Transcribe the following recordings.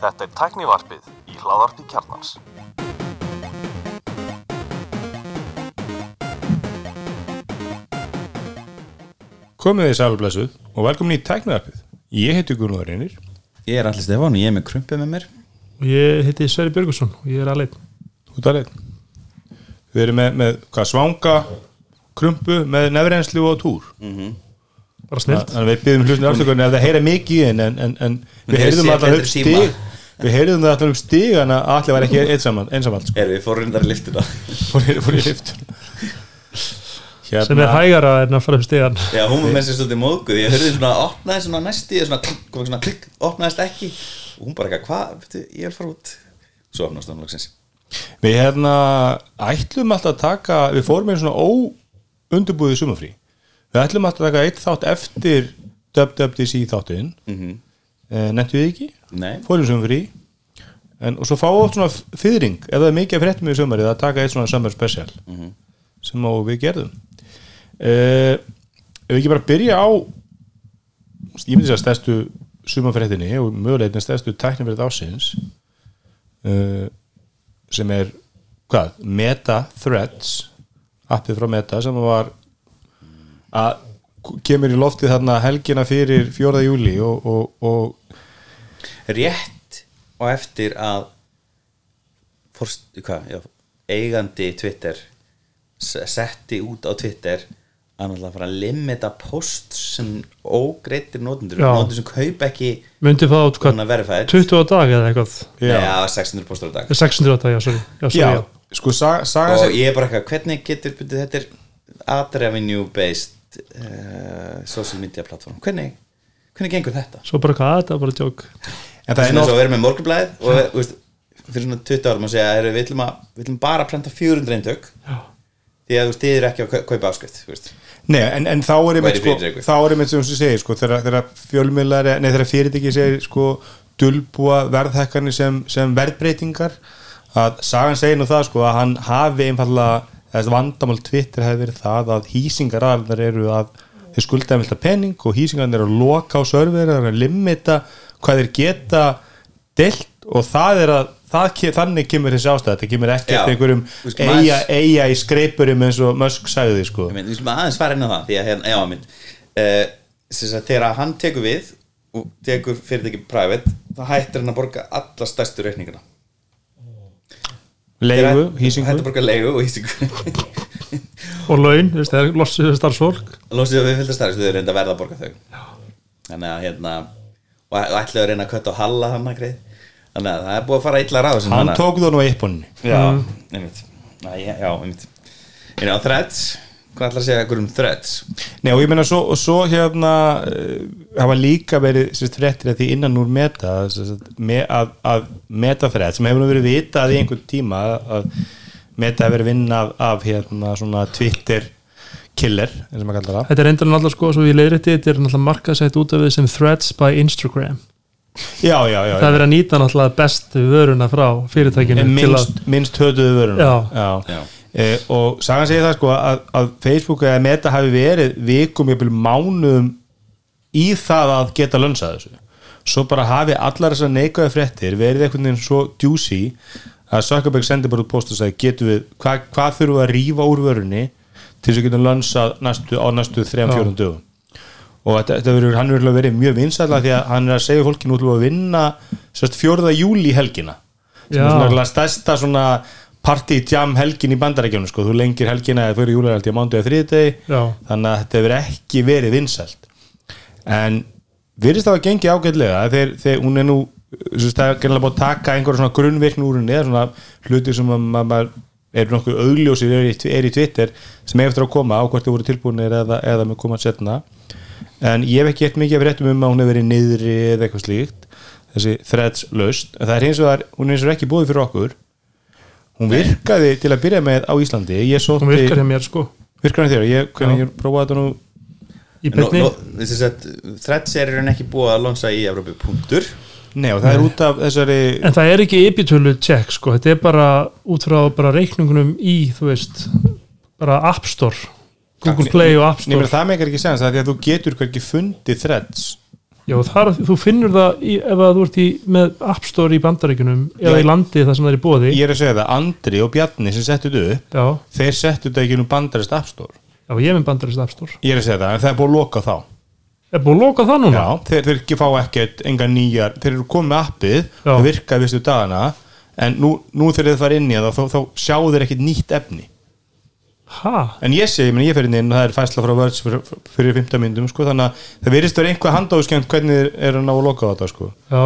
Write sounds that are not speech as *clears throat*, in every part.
Þetta er tæknivarpið í hláðarpi kjarnans. Komið þið sælblessuð og velkomin í tæknivarpið. Ég heiti Gunnar Reynir. Ég er Alli Stefán og ég er með krumpið með mér og ég heiti Sverri Björgusson og ég er alveg Út af leið. Við erum með, með hvað, svanga, krumpu með nefrenslu og túr. Bara snilt að við byggjum hlustinu afstökunni ef það heyra mikið en, en, en við heyrðum alltaf tíma. stig. Við heyrðum það alltaf upp stigana að allir var ekki *laughs* einsamall sko. Erum við fórrindar í liftuna fór, í- fór í liftun hérna, sem er hægara en að fara upp stegan Já, hún var með sér svolítið móðguð. Ég hörði svona, opnaði svona næsti svona, klikk, kom svona klikk, opnaðist ekki. Og hún bara eitthvað, hvað, veitu, ég vil fara út. Svo opnaðist hann loksins. Við hérna ætlum alltaf að taka við fórum með svona óundurbúið sumafrí við ætlum að taka eitt þátt eftir WWDC þáttinn. Mm. -hmm. nefntu við ekki? Nei, fórum sumafrí en, og svo fáum við oft svona fyrring ef það er mikið fréttum í sumarið að taka eitt svona summer special. Sem á við gerðum. Uh, ef við ekki bara byrja á ég myndi að stærstu sumarfréttinni og möguleitin stærstu tæknifrétt ásins uh, sem er hvað, Meta Threads. Appið frá Meta sem var að kemur í loftið þarna helgina fyrir 4. júli og, og, og rétt og eftir að forst, hvað, já, eigandi Twitter setti út á Twitter að náttúrulega fara að limita post sem ógreitir nótundur nótundur sem kaup ekki myndi fá át hvað, svona verified. 20 á dag eða eitthvað? Já. Já, 600 postur á dag. 600 á dag, já, sorry, já, sorry, já, sko og ég er bara eitthvað, hvernig getur þetta er ad revenue based uh, social media platform hvernig, hvernig gengur þetta? svo bara hvað, þetta er bara tjók en það Það er er eins og að vera með morgunblæð og þú veist, fyrir svona 20 árum að segja heyrðu, við ætlum, að, við ætlum bara að prenta 400 eintök Já. því að þú eru ekki að kau- kaupa veist. Nei, en, en þá er einmitt sko, þá er einmitt sem þú segir sko, þegar, fjölmiðlar, nei þegar fyrirtæki segir sko, dulbúa verðhækkanir sem, sem verðbreytingar að sagan segir nú það sko að hann hafi einfallega, þess vandamál Twitter hefði verið það að hýsingar aðalnar eru að þeir skulda um vilta penning og hýsingarnir eru að loka á server er að limita hvað þeir geta delt og það er að það, þannig kemur þessi ástæð þetta kemur eftir einhverjum eiga, eiga í skreipurum eins og Musk sagði sko. Ég við skulum aðeins fara inn á það því að hérna, já, mynd, uh, að þegar hann tekur við og tekur fyrirtæki private þá hættir hann að borga alla stærstu reikninguna leigu, hýsingu. Að borga leigu og hýsingu. Og laun, þú veist, það er lossið starfsfólk. Losið við fylgta starf þau eru reynda að verða að borga þau. Þannig að hérna og ætlaðu að reyna að kötta og halla hann að greið. Þannig að það er búið að fara illa ráð hann tók það nú eipponni já, einmitt. Já, já, einmitt. Ég er á threads, hvað ætlar að segja ykkur um threads Nei og ég meina svo, og svo hérna uh, hafa líka verið sérst fréttir að því innan úr meta sérst, me, að, að metafrétt sem hefur nú verið vitað í einhvern tíma að meta hefur verið vinna af, af hérna svona Twitter killer, eins og maður kallar það. Þetta er endur náttúrulega sko, svo ég leiðrétti þetta er náttúrulega markaðsett út af við sem threads by Instagram. Já, já, já, það er verið að nýta náttúrulega bestu vöruna frá fyrirtækinu En til að minnst, minnst hötuðu vörun Já. Já. Eh, og sagan segir það sko að, að Facebook eða Meta hafi verið vikum jafnvel mánuðum í það að geta lönsa þessu svo bara hafi allar þessar neikvæði fréttir verið einhvern veginn svo djúsi að Zuckerberg sendi bara út post og sagði getum við, hva, hvað þurfum við að rífa úr vörunni til þess að getum lönsað næstu, á næstu 3-4 dögum og þetta, þetta verður, hann verður verið mjög vinsætla því að hann er að segja fólki nú til að vinna sérst 4. júli helgina sem Já. er svona stærsta svona party jam helgin í bandarækjunum sko, þú lengir helgina eða fyrir júli helgi á mánuði og þriðdegi þannig að þetta hefur ekki verið vinsælt. En virðist það að gengi ágætlega þegar, þegar hún er nú það er gennilega búið að taka einhverja svona grunnvirkn úr henni eða svona hluti sem að maður er nokkuð augljósir er í, er í Twitter sem hefur eftir að koma á hvort þau voru tilbúinir eða, eða með koma að setna. En ég hef ekki eitt mikið af réttum um að hún hefur verið niðri eða eitthvað slíkt þessi threads laust en það er hins vegar, hún er eins og ekki búið fyrir okkur hún virkaði til að byrja með á Íslandi. Ég sótti, hún virkar hjá mér sko. Virkar hann þér, ég, hvernig ég prófaði þetta nú? Í Threads er í raun ekki búið að lonsa í Evrópu. Punktur. Nei og það er út af þessari en það er ekki epitölu check sko. Þetta er bara út frá bara reikningunum í þú veist bara App Store. Google Play og App Nei, menn, Store það meikar ekki sens það er því að þú getur hverki fundið threads Já, þar, þú finnur það í, ef þú ert í, með App Store í bandaríkunum eða í landi þar sem það er í bóði ég er að segja það, Andri og Bjarni sem settu þetta upp Já, þeir settu þetta ekki nú bandarist appstór já, ég er með bandarískt App Store. Ég er að segja það, en það er búið að loka þá. Er búið að loka það núna? Já, þeir, þeir ekki fá ekkert enga nýjar, þeir eru komið appið Já. það virkaði vistu dagana en nú, nú þegar þið fara inn í það þá, þá sjá þeir ekkert nýtt efni Ha? en ég sé, ég, fer inn inn og það er fæsla frá Words fyrir, fyrir 15 myndum sko, þannig að það virðist vera einhver handáskjönd hvernig þeir eru að ná að loka á þetta sko. Já,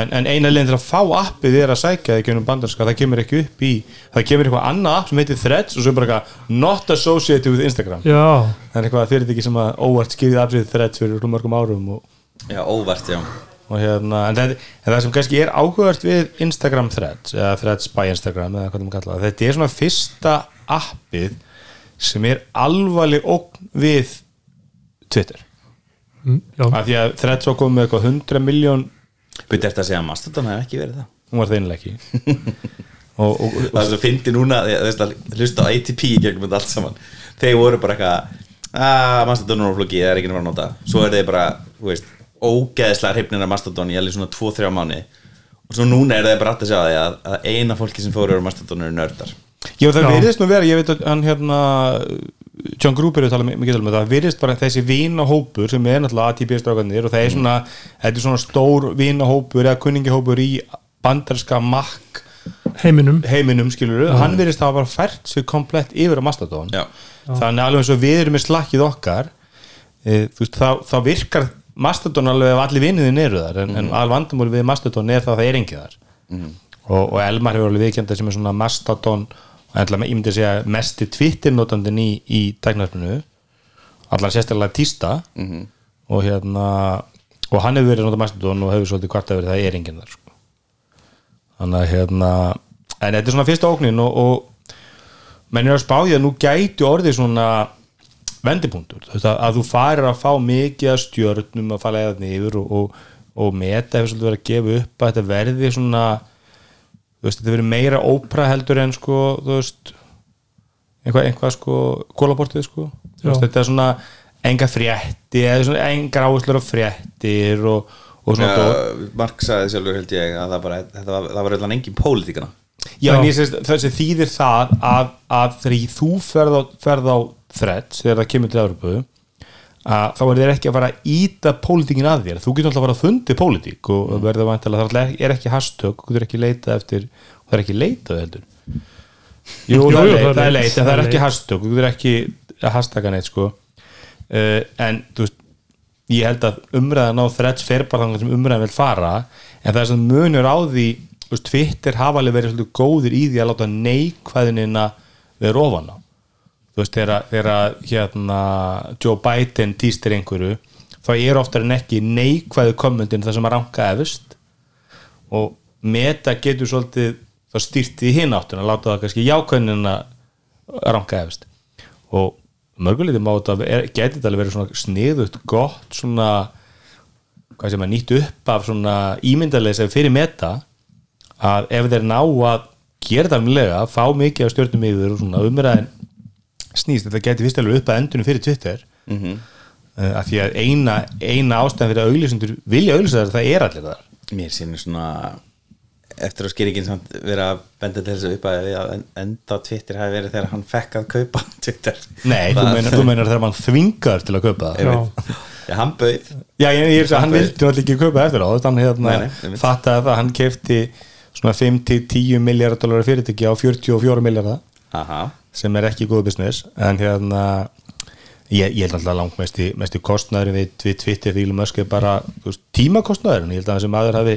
en, en eina leginn til að fá appið er að sækja það ekki um bandarska, það kemur ekki upp í það kemur eitthvað annað app sem heitir Threads og svo er bara eitthvað not associated with Instagram já, það er eitthvað fyrirtæki sem að óvart skýrði appið Threads fyrir mörgum árum og Já, óvart, já og hérna, en það, en það sem kannski er áhugavert við Instagram Threads eða Threads by Instagram eða hvað það maður kalla það þetta er svona fyrsta appið sem er alvarleg ógn við Twitter. Mm, af því að Threads var komið með eitthvað 100 miljón Byrði eftir að segja að Mastodon hefði ekki verið það? Hún var það einlega ekki. Og, *laughs* og, og, Það er svo fyndi núna, þú veist að hlusta á ATP í gegnum þetta allt saman. Þeir voru bara eitthvað að Mastodon er flóki, það er ekki nefnir að nota. Svo er þeir bara, þú veist, ógeðslega hrifnir af Mastodon í alveg svona 2-3 mánu Og svo núna er þeir bara aftur að því að, að eina fólki sem fóru á Mastodon eru nördar Já, það Já. virðist nú vera, ég veit að hann hérna John Gruber er að tala mikið um þetta það virðist bara þessi vinahópur sem er náttúrulega ATP-strákanir og það er svona þetta er svona stór vinahópur eða kunningihópur í bandarska makk heiminum. heiminum skilur hann virðist hafa bara fært sig komplett yfir á Mastodon. Já. þannig alveg eins og við erum með slakkið okkar e, veist, þá, þá virkar Mastodon alveg ef allir vinniðin eru þar en, en al vandamúli við Mastodon er það að það er engið þar. Og, og Elmar hefur alveg viðkjönda sem er svona Mastodon og ætla, ég myndi að segja mesti Twitter-notandinn í, í tæknarfinu allar sérstaklega tísta og hérna og hann hefur verið að nota Mastodon og hefur svolítið hvart að verið það er enginn þar sko. þannig að hérna en þetta er svona fyrsta óknin og, og menn er að spáði að nú gæti orðið svona vendipunktur. Að, að þú farir að fá mikið að stjörnum að fara eða niður og, og, og meta hefur svolítið verið að gefa upp að þetta verði svona þú veist, þetta verið meira ópra heldur en sko, þú veist einhvað, einhvað sko, kólabortið sko. Veist, þetta er svona enga frétti eða svona engar áherslur á fréttir og, og svona. Já, Mark sagði sjálfur held ég að það, bara, þetta var, það var allan engin pólitíkana Já, en ég sést, þessi þýðir það að, að þegar þú ferð á, ferð á threads, þegar það kemur til Evropu að þá er þér ekki að fara að íta pólitíkin að þér, þú getur alltaf að fara að fundi pólitík og mm. verður vantilega það er- er ekki hashtag, þú getur ekki leitað eftir það er ekki leitað heldur. Jú, Jú, það, er, það er það er leit, leit, en það er er ekki hashtag, þú getur ekki að hashtaga neitt sko. Uh, en þú veist ég held að umræðan á threads fer bara þannig sem umræðan vil fara en það er sem munur á því Twitter hafa alveg verið svolítið góðir í því að láta neikvæðinina vera ofan á þú veist, þegar, hérna Joe Biden týstir einhverju þá er oftar en ekki neikvæðu kommentin það sem að ranka efust og meta getur svolítið þá stýrt í hinn áttun að láta það kannski jákvæðinina ranka efust og mörguleiti má þetta er- geti þetta alveg verið svona sniðut gott svona hvað sem að nýtt upp af svona ímyndarlega sem fyrir meta að ef þeir ná að gera þetta alveg fá mikið af stjórnum yfir og svona umræðin snýst. Þetta geti fyrst alveg upp að endunum fyrir Twitter. Mm -hmm. að því að eina, eina ástæðan fyrir að auglýsendur vilja auglýsa það, það er allir þar. Mér sýnir svona eftir að skýringin samt vera að benda til þess að upp að að enda Twitter hafi verið þegar hann fekk að kaupa *laughs* Twitter. Nei, þú Það- meinar, þú meinar þegar mann þvingar til að kaupa það. Já. Hann bauð. Já, ég, ég er að hann Hann vildi náttúrulega ekki kaupa eftir á hann hérna nei, einmitt. fattaði það, hann kefti svona 5-10 miljardar dólar fyrirtæki á 44 miljardar Aha, sem er ekki góð business en hérna ég, ég held alltaf langt mest í, kostnæður við, við Twitter Musk er bara veist, tímakostnæður, ég held að þessi maður hafi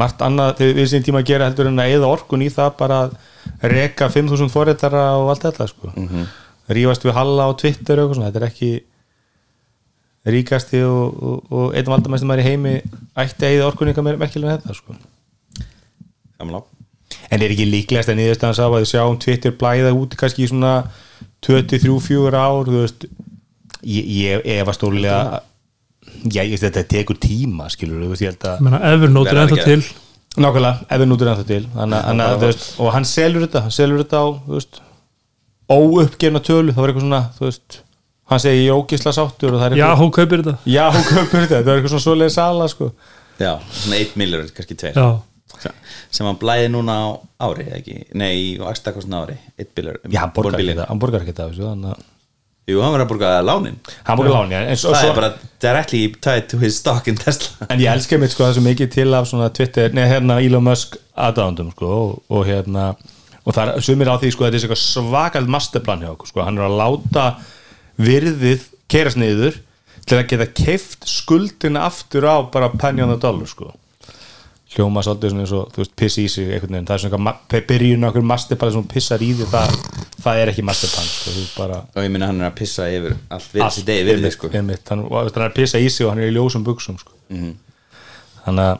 margt annað þegar við sín tíma að gera heldur en að eða orkun í það bara að reka 5.000 forritara og allt þetta sko. Rífast við Halla á Twitter og þetta er ekki ríkasti og, og, og einn valdamæstum maður í heimi ætti að eða orkun eitthvað merkilega en þetta sko. Samlá En er ekki líklegast að niðurstaðan sá að við sjáum Twitter blæða út kannski í svona 23-4 ár þú veist? Ég, ég efa stólulega já, ég veist þetta tekur tíma skilur þú veist, ég held að meina, Evernote er Verður ennþá til. nákvæmlega, ef við nútur ennþá til. Að, þú veist, og hann selur þetta hann selur þetta á, óuppgefna tölu, það var eitthvað svona þú veist, hann er ógisla sáttur og það er Já, hún kaupir þetta. Já, hún kaupir þetta, það er eitthvað svona svoleiði sala sko. já, svona 1 miljard, kannski 2 Já, sem hann blæði núna á ári ekki, nei, á ekstakostna ári. 1 miljard, já, hann borgar ekki það þannig að jú, hann verður að borga lánin. Hann borgar láni en, svo, það svo, er bara directly tied to his stock in Tesla. En ég elska mitt sko það sem mikið til af svona Twitter, neða hérna Elon Musk aðdáðandum sko og, og hérna og það er sumir á því sko þetta er svakald masterplan hjá okkur sko, hann er að láta virðið kerast niður til að geta keift skuldina aftur á bara the dollar sko hljóma svolítið svona eins og þú veist piss í sig einhvern veginn, það er svona eitthvað byrjun okkur masterplan sem hún pissar í því það, það er ekki masterplan sko, þú bara og ég minna hann er að pissa yfir allt við þessi degi við þig sko. einmitt, hann, og hann er að pissa í sig og hann er í ljósum buksum sko. Mhm. þannig að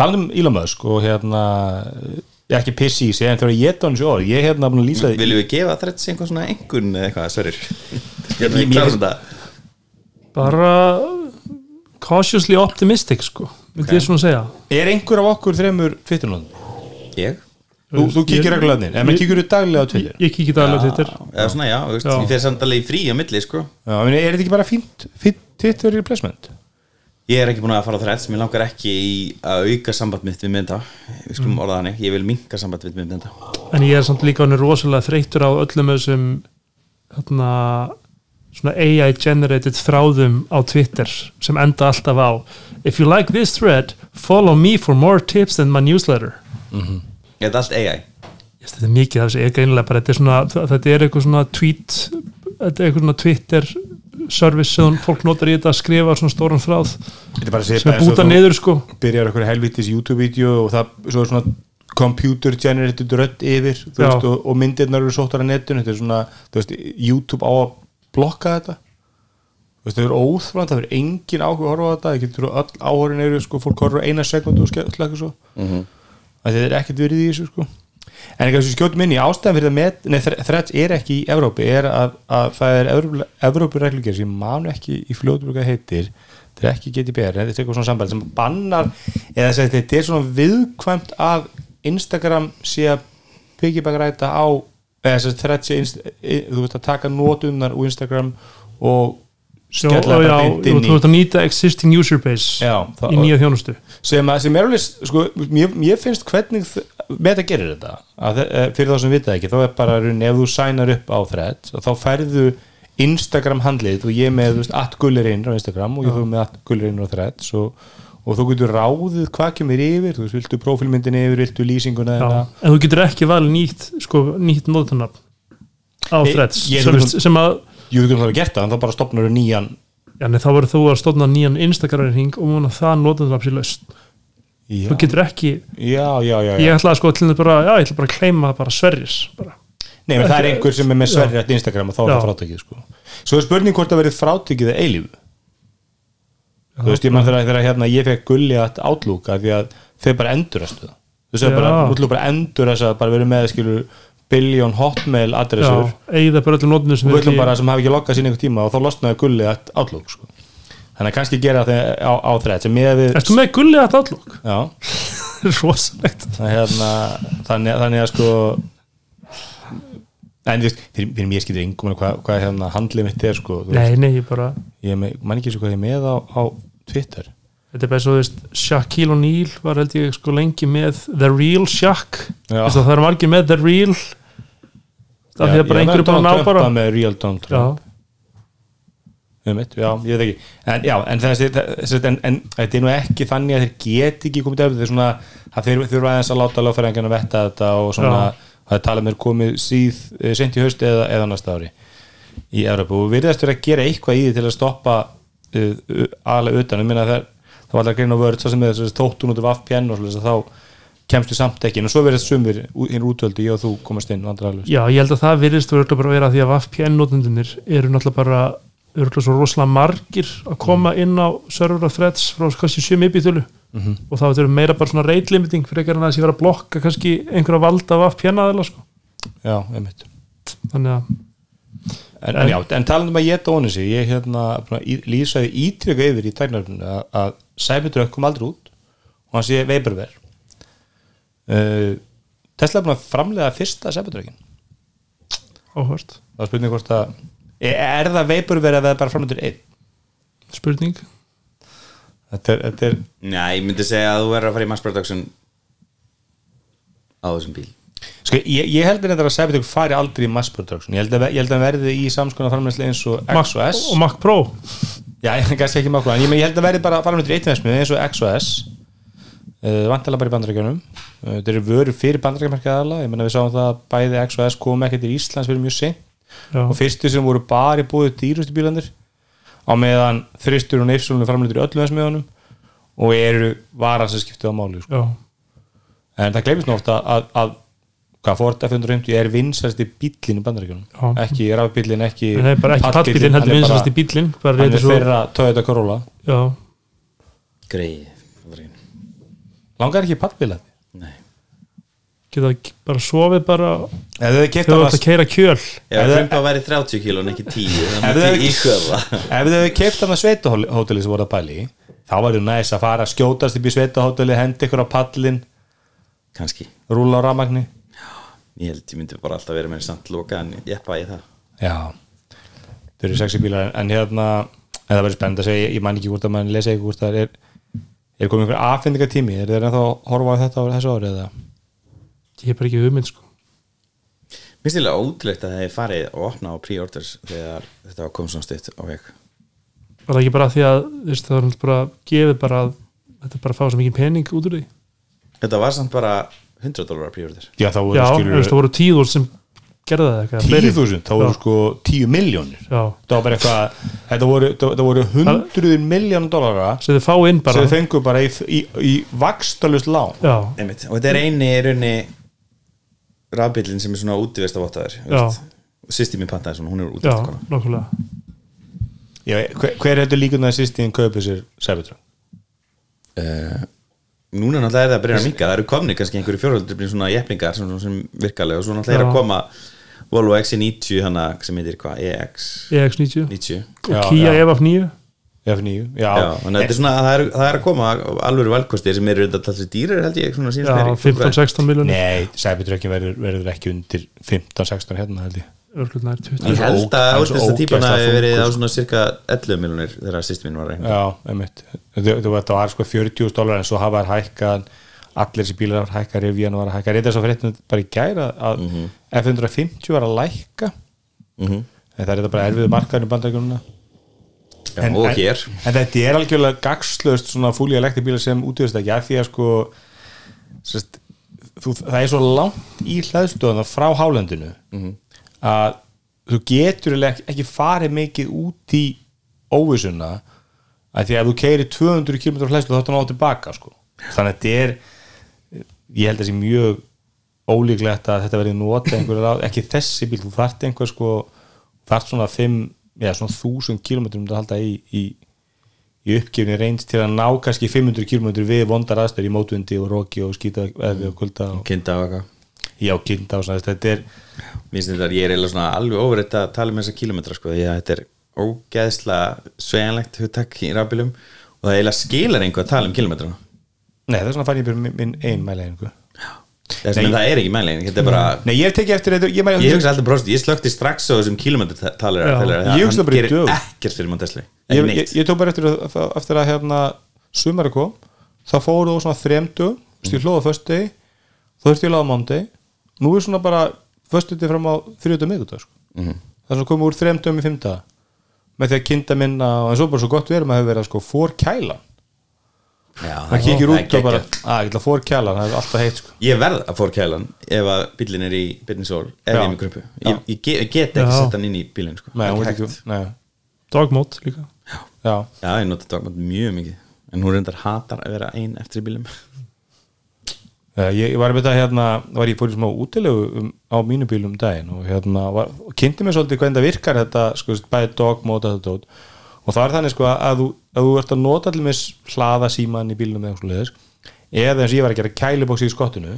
talað um Elon Musk og hérna ég ekki pissi í sig en þegar ég geta hann sér orð ég er hérna búin að lýsa viljum við gefa þrætt einhver svona engun eða eitthvað, sverir *laughs* Myndi ég svona segja? Er einhver af okkur þremur Twitterlóðum? ég? Þú, þú kíkir inn, en maður kíkir þú daglega á Twitter? Ég kíkir það alveg Twitter. Eða svona já, þú veist, Já. ég fer samt alveg í frí á milli sko. Já, meni, er þetta ekki bara fínt, fínt Twitter replacement? ég er ekki búin að fara á þrætt sem ég langar ekki í að auka samband mitt við mynda. Við skulum Mm. orða þannig, ég vil minka samband við mynda. En ég er samt líka rosalega þreytur á öllum þessum hérna, svona AI generated þráðum á Twitter sem enda alltaf á If you like this thread, follow me for more tips than my newsletter. Er þetta allt AI? Yes, Þetta er mikið af þessu, ég greinlega bara þetta er, svona, þetta er eitthvað svona tweet þetta er eitthvað svona Twitter service sem fólk notar í þetta að skrifa svona stóran þráð er að sem er búta niður sko. byrjar okkur helvitis YouTube-vídeó og það svo er svona computer generated rödd yfir veist, og, og myndirnar eru sóttar á netinu. Þetta er svona, þú veist, YouTube á að blokka þetta veist, það er óþfrand, það er engin áhuga að horfa á þetta það getur öll áhörin eru, sko, fólk horfa eina sekundu og slekka svo mm. -hmm. það er ekkert verið í þessu, sko en eitthvað sem skjótum inn í ástæðan fyrir það nei, þræts er ekki í Evrópi er að, að það er Evrópureglugjör sem man ekki í fljóðbruka heitir þetta er ekki GDPR, þetta er eitthvað svona sambæð sem bannar, eða að þetta er svona viðkvæmt að Instagram sé að piggybackræta á eða þess að þrætt sé inst- i- þú veist að taka nótunar úr Instagram og skella bara beint þú inn þú í ert að nýta existing user base Já, það- í nýja þjónustu. Sem, sem er alveg, sko, mér finnst hvernig meta gerir þetta. Að, eh, fyrir þá sem vita ekki, þá er bara ef þú sænar upp á þrætt þá færðu Instagram handlið og ég með, þú veist, at gullerinn á Instagram og ég þú með at gullerinn á þrætt og, og þú getur ráðið hvað kemur yfir, þú veist, viltu prófílmyndin yfir viltu lýsinguna en þú getur ekki valið nýtt sko, nýtt nótunarn á ég- sem, að Jú, þú getur það gert það, en þá bara stopnar þú nýjan já, nei, þá verður þú að stofna nýjan Instagram-ring og múna það nótunarn sér laust Já, þú getur ekki, já, já, já, já. ég ætla að sko til þess bara, já, ég ætla bara að kleima bara sverris bara. Nei, menn það er einhver sem er með sverri Instagram og þá er það frátekið sko. Svo er spurning hvort það verið frátekið eða eilífu Þú veist, ég mann þegar, hérna, ég fekk gulli að af því að þau bara endurastu það Þú Já. bara, ætlum bara endurast að bara verið með skilur biljón hotmail adressur eigða bara öllum nótunum sem ekki- bara sem hafi ekki loggað sín einhver tíma og þá losnaði gulli að Outlook sko. Þannig að kannski gera það á, á þrætt við Ertu með gulli að átlokk? Já, *laughs* hérna þannig, þannig að sko en þú veist, fyrir, fyrir mér skiptir yngum hvað, hvað hérna handlið mitt er sko, Nei, nei, ég bara ég með, man ekki svo hvað ég með á, á Twitter. Þetta er bara svo, þú veist, Shaquille O'Neal var held ég sko lengi með The Real Shaq. Veistu, það eru margir með The Real. Af því að bara einhverju búin að ná bara með Real Donald Trump. Um mitt, já, ég veit ekki. En, já, en, þessi, en, en þetta er nú ekki þannig að þeir get ekki komið til þetta er svona að þeir þurfa aðeins að láta lögfæringarna vetta þetta og svona það er talað með komið síð eh, seint í haust eða, eða næsta ári í Európa og við erum að gera eitthvað í því til að stoppa uh, aðalega utan, ég minna það það var alltaf að greina vörð svo sem þessi tóttun út af VPN og svolítið þá kemstu samt ekki en svo verðist sumir hinn útvöldi ég og þú komast inn vandræðalust Já, ég held að það virðist verður bara að vera því að VPN-notendunir eru náttúrulega bara örgulega svo rosalega margir að koma inn á server og threads frá kannski 7 mipitölu Mhm. og það verður meira bara svona rate limiting fyrir ekki að það sé vera að blokka kannski einhverja valda af VPN-aðila sko. já, einmitt. Þannig að En, en, já, en talandi um að geta ónið sig ég hérna, lýsaði ítrykka yfir í tæknarfinu að, að Cybertruck kom aldrei út og hann sé veiburver uh, Tesla er búin að framlega fyrsta Cybertruckin áhört það er spurning hvort að er, er það veipur verið að það er bara framöndur einn? Spurning. Þetta er, þetta er Já, ég myndi segja að þú verður að fara í mass production á þessum bíl sko, ég, ég heldur þetta að Cybertruck fari aldrei í mass production ég held að, ég held að verði í samskona framleiðslu eins og X og S. og Mac Pro. Já, *laughs* ég makku en ég, held að verði bara framleiðslu eitt versmið eins og X og S. Uh, vantilega bara í bandarækjunum uh, þetta eru vöru fyrir bandarækjumarkið aðala ég menna við sáum það að bæði X og S kom ekki til Íslands fyrir mjög Já. og fyrstu sem voru bara í búið dýrustu bílandir á meðan þristur og neifsulunum framleitur í öllum þessum meðanum og eru varan sem skiptið á máli sko. en það gleymist nú ofta að, að hvað Ford F-150 er vinsast í bílinn í bandaríkjunum. Já. ekki rafbílinn, ekki en það er bara ekki pallbíllinn, pallbílinn heldur hann er í bara- bílinn bara hann er þeirra Toyota Corolla. Já, Greið langar ekki pallbíla Nei. Geta bara sofið bara ef þau ætti að keira kjöl. Ef Ef frumpa væri 30 kíló en ekki 10 *laughs* Ef Það þau- þau keipt hana sveitahóteli sem voru að pæli í, þá var þau næs að fara skjótast upp í sveitahóteli, hendi ykkur á pallin Kanski rúla á rafmagni Ég held ég myndi bara alltaf vera með samt loka en ég pæði það. Já, þau eru sexy bílar en, hérna, en það verður spennt að segja ég, man ekki hvort að mann lesa ekki hvort það er er komið einhver affinningatími er þeir ennþá að horfa á þetta á þessu ári eða? Ég er bara ekki hugmynd sko. Mér stilega ótrúlegt að það hefði farið og opna á pre-orders þegar þetta var komið svona stutt á veg. Var það ekki bara því að veist, það var náttúrulega bara gefið bara að þetta bara fá svo mikið pening út úr því? Þetta var samt bara 100 dólarar pre-orders já, þá já, voru þú skilur veist, það voru tíður sem gerði það fleiri. 10.000, þá voru Já. sko 10 miljónir já, það var bara eitthvað þetta voru, það voru hundruðin miljón dólara sem þið fá inn bara. sem þau fengu bara í, í, í vakstalust lán. Já, Einmitt. Og þetta er eini í raunni rafbílinn sem er svona útivist af vottaður Já. Sýsti mín pantaði svona, hún er já, útivist já, hver, hver heldur líka það sýst í en kaupið sér Cybertruck? Uh, Núna náttúrulega er það að byrja að minka Það eru komni kannski einhverju fjórhaldri svona jefningar sem, sem virkalega og svo náttúrulega er að koma Volvo XC90 hana sem heitir hvað, EX EX90 90 og Já, Kia já. EF9 F9, já, Já, þannig að þetta er svona að það er, það er að koma alveg valkostir sem eru þetta talsið dýrar held ég svona já, síðast meiri 15-16 miljonir nei, Cybertruckin verður, verður ekki undir 15-16 hérna held ég örgulega nær 20 Ég held að Hann er svo ástæðsta típan ógeðslega hafi verið á svona cirka 11 miljonir þegar sýst mín var að reyna. Já, einmitt. Þú, veit, það var sko 40 dólar en svo hafa þær hækkað allir þessi bílar var hækkað Rivian var að hækka, reyndar svo fyrir bara í gæra að F150 var að lækka. Mhm. en það er þetta bara erfiðu markaðin í bandaríkjumuna Já, og hér. en þetta er algjörlega gagslaust svona fúlíja lekti bílar sem útvist ekki að því að sko sest, þú, það er svo langt í hlæðstöðuna frá hálendinu að þú getur ekki, farið mikið út í óvissuna að því að þú keiri 200 km hlæðstöð þá það náðu tilbaka sko. þannig að þetta er ég held að það sé mjög ólíklegt að þetta verði nota einhverju ráð, ekki þessi bíl, þú þarft einhver sko, þarft svona 5, já svona 1000 km um að halda í, í, í uppgefni reyns til að ná kannski 500 km við vondar aðstöður í mótundi og roki og skýta eða kulda og og já, og svona, þetta er þetta að ég er alveg ofur þetta að tala um þessa kilometra sko að þetta er ógeðslega sveigjanlegt hugtak í rafbílum og það eiginlega skilar einhver að tala um kilometra nei, það er svona fann ég bara minn, minn ein mæleiningu að það er ekki mæling þetta er bara nei, ég hef tekið eftir þetta ég, ég bróst, ég slökti strax á þessum Já. Ég ég, ég, ég tók bara eftir að, eftir að hérna, sumari kom þá fóru þú svona þremdu stíl hlóða föstu degi þá þurfti ég að laða mándi nú er svona bara föstu degi fram á þrjóta miðgudag sko. Mhm. það er svona komið úr þremdum í fymta með því að kinda minna en svo bara svo gott verið maður hefur verið að sko fór kæla Já, það kíkir er út og bara að ég ætla fór kæla, það er alltaf heitt sko. ég verð að fór kælan ef að bílinn er í byrninsól ég er með gröpu ég, ég, get, ekki Já. sett hann inn í bílinn sko. dogmót líka. Já, já, ég nota dogmat mjög mikið. En hún reyndar hatar að vera ein eftir í Eh, Ég, ég var að byrja hérna, var ég fór í smá útilegu um, á mínu bílum um daginn og hérna var, og kynnti mér svolítið hvernig það virkar þetta, sko, bæði dog, móta þetta dót og það er þannig sko að þú, að þú ert að nota allir með hlaða síman í bílnum eða eitthvað leðis, eða eins og ég var að gera kælibóksi í skottinu,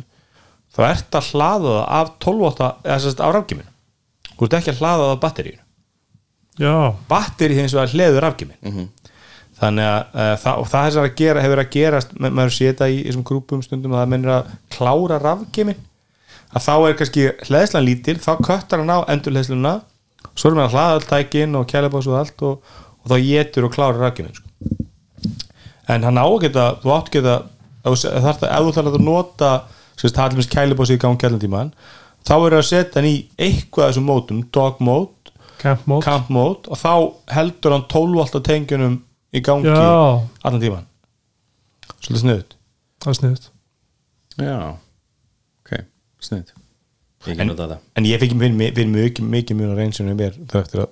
þá ert að hlaða það af 12 átta eða sérst af rafgiminu, þú ert ekki að hlaða það af batteríinu, já, batteri hins vegar hleður rafgimin þannig að uh, það, það er að gera, hefur að gerast ma- maður sé þetta í þessum grúpum stundum að það mennir að klára rafgimin að þá er kannski hleðslan lítil þá köttar hann á endurhleðsluna svo erum við að hlaða all tækin og kælabás og allt og, og þá getur og klára rakkinu sko. en hann á að geta þú átt geta ef þú þarf að nota sérst, hallimis kælabási í gang kælantíman þá er að setja hann í eitthvað af þessum mótum, dog mode, camp mode og þá heldur hann 12 volt á tengjunum í gangi Já. allan tíman svolítið sniðut það er sniðut já, ok, ég ekki En- en ég fikk fyrir mikið, mikið mjög reynsinu mér þau eftir að,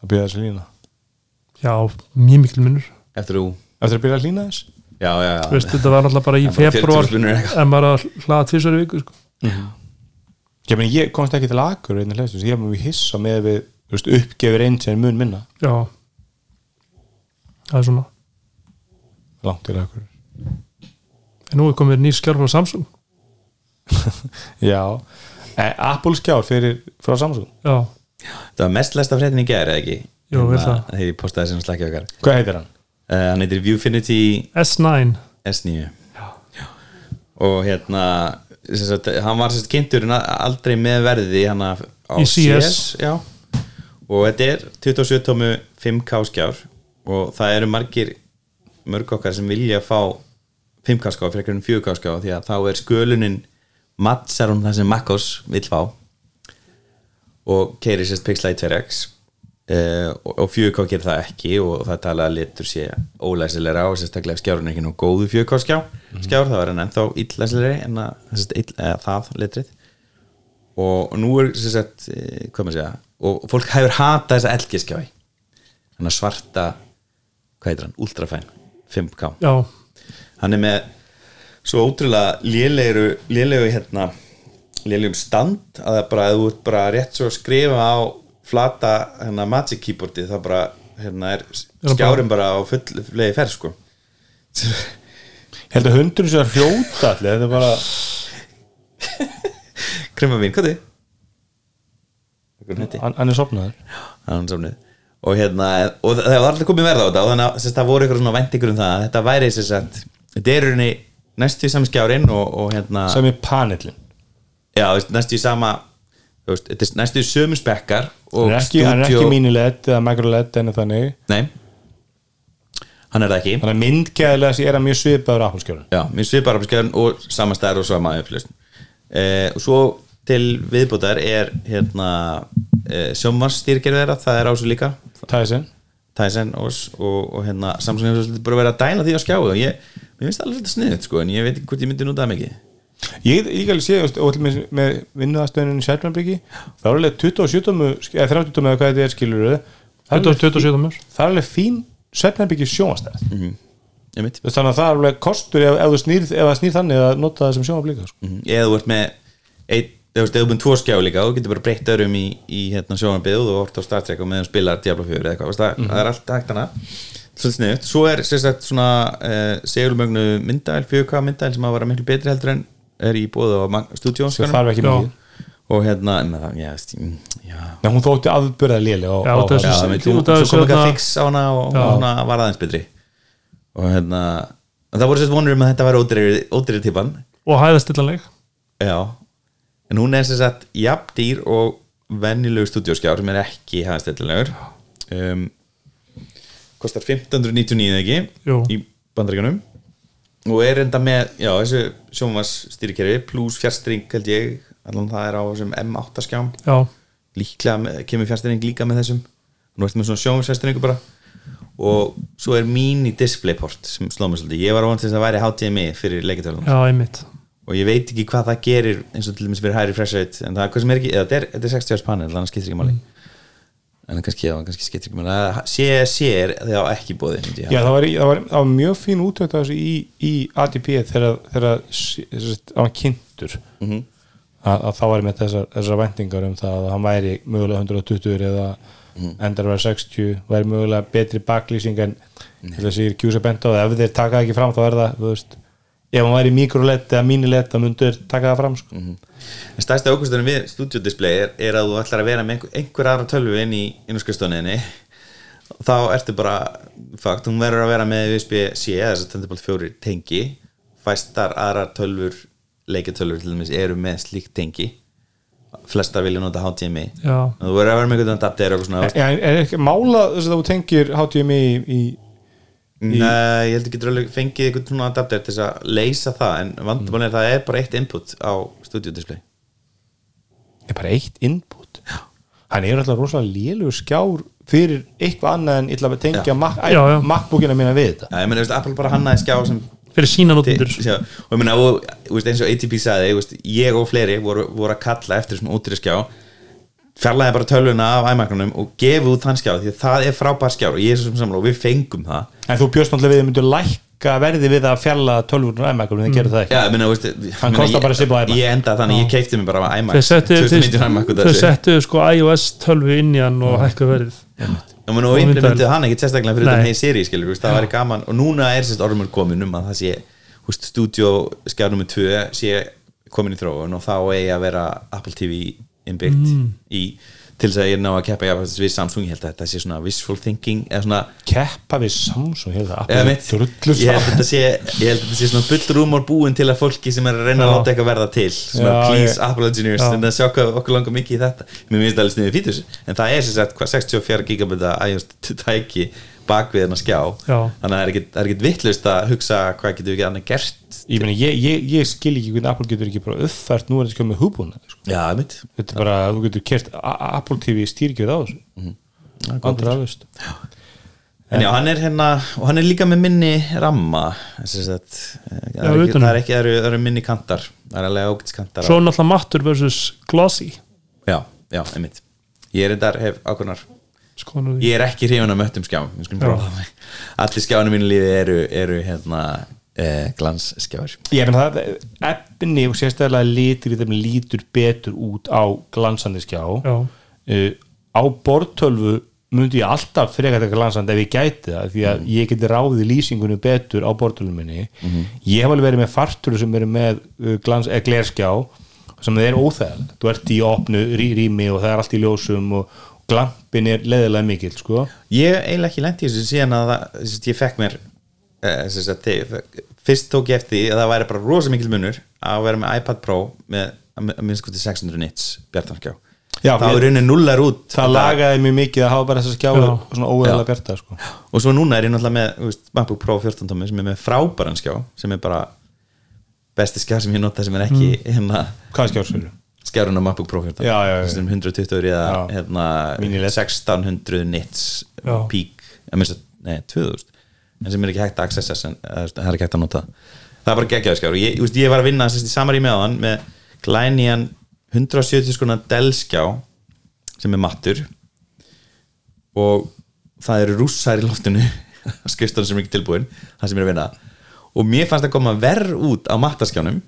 að byrja þessi lína. Já, mjög mikil munur. Eftir þú, eftir að byrja að lína þess? Já, já, já. Veist, þetta var náttúrulega bara í februar 40 munur eitthvað. en bara að hlaða tvisar í viku sko. ég, meni, ég komst ekki til hlæstu, ég hef mjög hissa með við uppgefur eins en mun minna. Já það er svona. Langt til akur en nú er komið nýr skjár frá Samsung. *laughs* Já, Eh, Apple skjár fyrir frá Samsung. Já, það var mest lesta fréttin í gær, eða ekki? Jú, vel Hérna, það. þegar ég postaði sem slakki okkar. Hvað heitir hann? uh, hann heitir Viewfinity S9 S9 Já. og hérna sem sagt, hann var sérst kynntur aldrei með verði hann á Í CS. já. og þetta er 27 tómu 5K skjár og það eru margir mörg okkar sem vilja fá 5K skjár fyrir einhvern 4K skjár því að þá er skölunin mattsar hún það sem Makkos vill fá. Og keiri sérst Pixel 2X uh, og, og 4K gerir það ekki og það tala að litur sé ólæsilega og sérstaklega skjárun er ekki nú góðu 4K skjá skjár, það var hann ennþá illæsilegri en að, það litrið og nú er sérst, eh, hvað maður segja og fólk hefur hatað þessa LG skjái hann svarta hvað heitir hann, Ultrafine 5K já, hann er með svo ótrúlega lélegu lélegu hérna lélegum stand að það bara, að þú ert bara rétt svo að skrifa á flata hérna Magic keyboardi þá bara hérna er bara- skjárin bara á fullegi ferð sko. Ég held að hundurinn sé að hrjóta allir þetta er bara krema mín, hvað þið? Hvernig heiti? hann, hann er sopnaður hann samnið og hérna, og það var alltaf komið verð á þetta og þannig að það voru ykkur svona væntingur um það að þetta væri sérst að þetta er rauninni næstu í sami skjárin og, og hérna sem er panellin já, næstu í sama veist, næstu í sömu spekkar og er ekki, ekki mini LED eða micro LED en þannig. Nei, hann er það ekki. Þannig að myndgæðilega sé er hann mjög svipaður Apple skjárun já, svipar á skjárin og sama stær og sama upplösn eh, og svo til viðbútar er hérna eh, sjónvarsstýrgerð þeirra, það er á svo líka Tyson Tyson og, og, og hérna Samsung hefur svolítið bara verið að dæla því á skjáu og ég, mér finnst það alveg svolítið sniðut sko en ég veit ekki hvort ég myndi nú það mikið Ég ég alveg sé, og til með, með vinnuðastöðunum í Sjælbrandbyggi þá er alveg 27 tómu, eða 30 tómu eða hvað þetta er skilur það er alveg, 27 mjög það er alveg fín Sjælbrandbyggi sjónastæð mm. Mhm. veit þannig að það er alveg kostur ef, ef þú snýr, ef það snýr þannig að nota það sem sjónaflíka sko. Mhm. eða þú ert með einn, þú veist, eða þú búin tvo skjá líka og getur bara breytt öðrum í, í hérna sjónarbið og þú hort á Star Trek og meðan spilar Diablo 4 eða eitthvað, það, það er allt hægt hana svolítið sniðut, svo er sérsagt svona uh, segulmögnu myndæl, 4K myndæl sem að vera miklu betri heldur en er í bóðu á stúdjón og hérna, það, já, mm, já. Nei, hún þótti aðbörða léli og, Svo- kom ekki að hérna- fix á hana og hana var aðeins betri. Og hérna en það voru sérst vonur um að þetta var ódreiri típan og hæðastillanleg já, en hún er sérst að jafn dýr og venjulegu stúdíóskjár sem er ekki hæðastillilegur um, kostar 1599 eða ekki Jú. í bandaríkanum og er enda með, já, þessu sjónvars stýrikerfi pluss fjärstring held ég. Allan það er á þessum M8 skjám. Já, líklega með, kemur fjárstæring líka með þessum. Nú ertu með svona sjónvarsfjárstæringu bara. Og svo er mini displayport sem sló mig svolítið, ég var vant til þess að væri HDMI fyrir leikjartölun já, einmitt og ég veit ekki hvað það gerir eins og til dæmis fyrir refresh rate en það er er ekki, eða er, er 60 árs panel þannig skiptir ekki máli. En kannski, já, kannski skiptir ekki máli. CSC er það ekki bóði ég. Já, það var, það var, það var mjög fín útökt í, í ADP þegar, þegar það var kynntur. Mhm. að, að þá var með þessar, þessar væntingar um það að hann væri mögulega 120 eða endar að vera 60 væri mögulega betri baklýsing en þessi kjúsa bent á það. Ef þeir taka það ekki fram þá er það þú veist, ef hann væri mikrolett eða mínilett þá myndur taka það fram sko. En stærsta ákvæmstunum við Studio Display er, er að þú ætlar að vera með einhver, einhver aðra tölvu inn í innskristóninni þá ertu bara fakt, hún verður að vera með USB-C eða þess að Thunderbolt 4 tengi. Fæstar aðra tölvur leikjartölvur til dæmis eru með slíkt tengi. Flestar vilja nota HDMI já, þú verður að vera með einhvern adapter og svona Já, en er ekki mála þess að þú tengir HDMI í, Nei, ég held að getur alveg fengið einhvern svona adapter til að leysa það en vandamál er að það er bara eitt input á studio display. Í bara eitt input? Já. hann er alltaf rosalega lélugur skjár fyrir eitthvað annað en ég ætla að tengja. MacBookina mína við þetta. Já, ég veist, Apple bara hannaði skjá sem fyrir sína sjá, og ég þú veist, eins og ATP sagði þú ég og fleiri voru, voru að kalla eftir svona útri skjá fjarlæði bara tölvuna af iMac-unum og gefi út þann skjá því að það er frábær skjár og ég er svo sem samla og við fengum það. En þú bjóst náttúrulega við að myndu lækka verði við að fjalla tölvurinn æmækum en það gerur það ekki? Já, ég meina, veist, Hann kostar bara ég- svipað iMac. Ég endaði þannig, ég keipti mig bara iMac. Þau settu, 2019 iMac út af þau settu sko iOS 12 inn í hann og hækka menn, og myndavél. hann ekkert sérstaklega fyrir þetta hei seri skilur, það væri gaman. Og núna er sérst um að það sé húst, stúdíó skjár nummer 2 sé komin í þróun og þá eigi að vera Apple TV innbyggt Mm. í til þess að ég ná að keppa við Samsung, ég held að þetta sé svona wishful thinking svona keppa við Samsung ég held að ég held að þetta sé að sé svona bullrúmor búin til að fólki sem er að reyna að Já. láta eitthvað verða til. Svona Já, please ég- Apple engineers en það hvað okkur langar mikið í þetta. Mér finnst það alveg sniðið fítus en það er sem sagt hvað 64 gigabita iOS tæki bak við hennar skjá. Já. þannig að það er ekkit- það ekkit vittlust að hugsa hvað getur við ekki annað gert. Ég, meni, ég, ég, ég skil ekki hvernig Apple getur ekki bara uppfært nú er þetta skjóð með húbúna sko. já, þetta er bara, þú getur kert Apple TV stýrikjöð á þessu. Andra alveg en já, hann er hérna og hann er líka með minni ramma sem sagt, eh, það, er það er ekki, það eru, það minni kantar. Það er alveg ágætskantar svo náttúrulega mattur versus glossy. Já, já, einmitt. Ég er þetta hef ákveðnar því. Ég er ekki hrifun af möttum það. allir skjáinu mínu lífi eru, eru hérna eh, glansskjáir. Ég menn það, efni og sérstaklega litur í þeim lítur betur út á glansandi skjá. Já, uh, á bortölvu myndi ég alltaf frekar þetta glansandi ef ég gæti það því að ég geti ráðið lýsingunum betur á bortölvunum minni. Ég hef alveg verið með fartölu sem eru með uh, glans, eða glerskjá sem það er óþægald, þú ert í opnu rými og það er allt í ljósum og glampin er leðilega mikill sko. ég eiginlega ekki lendi þessu síðan að það, sagt, ég fekk mér eh, sagt, þið- fyrst tók ég eftir að það væri bara rosa mikil munur að vera með iPad Pro með til 600 nits bjartanskjá Já, þá er raunin nullar út það lagaði mjög mikið að hafa bara þess að skjá Já. svona óeðlega bjarta sko. og svo núna er ég náttúrulega með þú veist, MacBook Pro 14 tómi sem er með frábæran skjá sem er bara besti skjá sem ég nota sem er ekki hérna hvað skjár sér? Skjárun á MacBook Pro 14 Já, já, já. Sem 120 eða Já. hérna, Mini LED. 1600 nits Já. peak, eða minnst að, nei, 2000 en sem er ekki hægt að accessa sem, eða, það er ekki hægt að nota það er bara geggjaðu skjár og ég, ég, ég var að vinna sérst, í samar í meðan með glænian 170 skona Dell skjá sem er mattur og það eru rússar í loftinu *laughs* skrifstónu sem er ekki tilbúin það sem er að vinna og mér fannst að koma verð út á mattaskjánum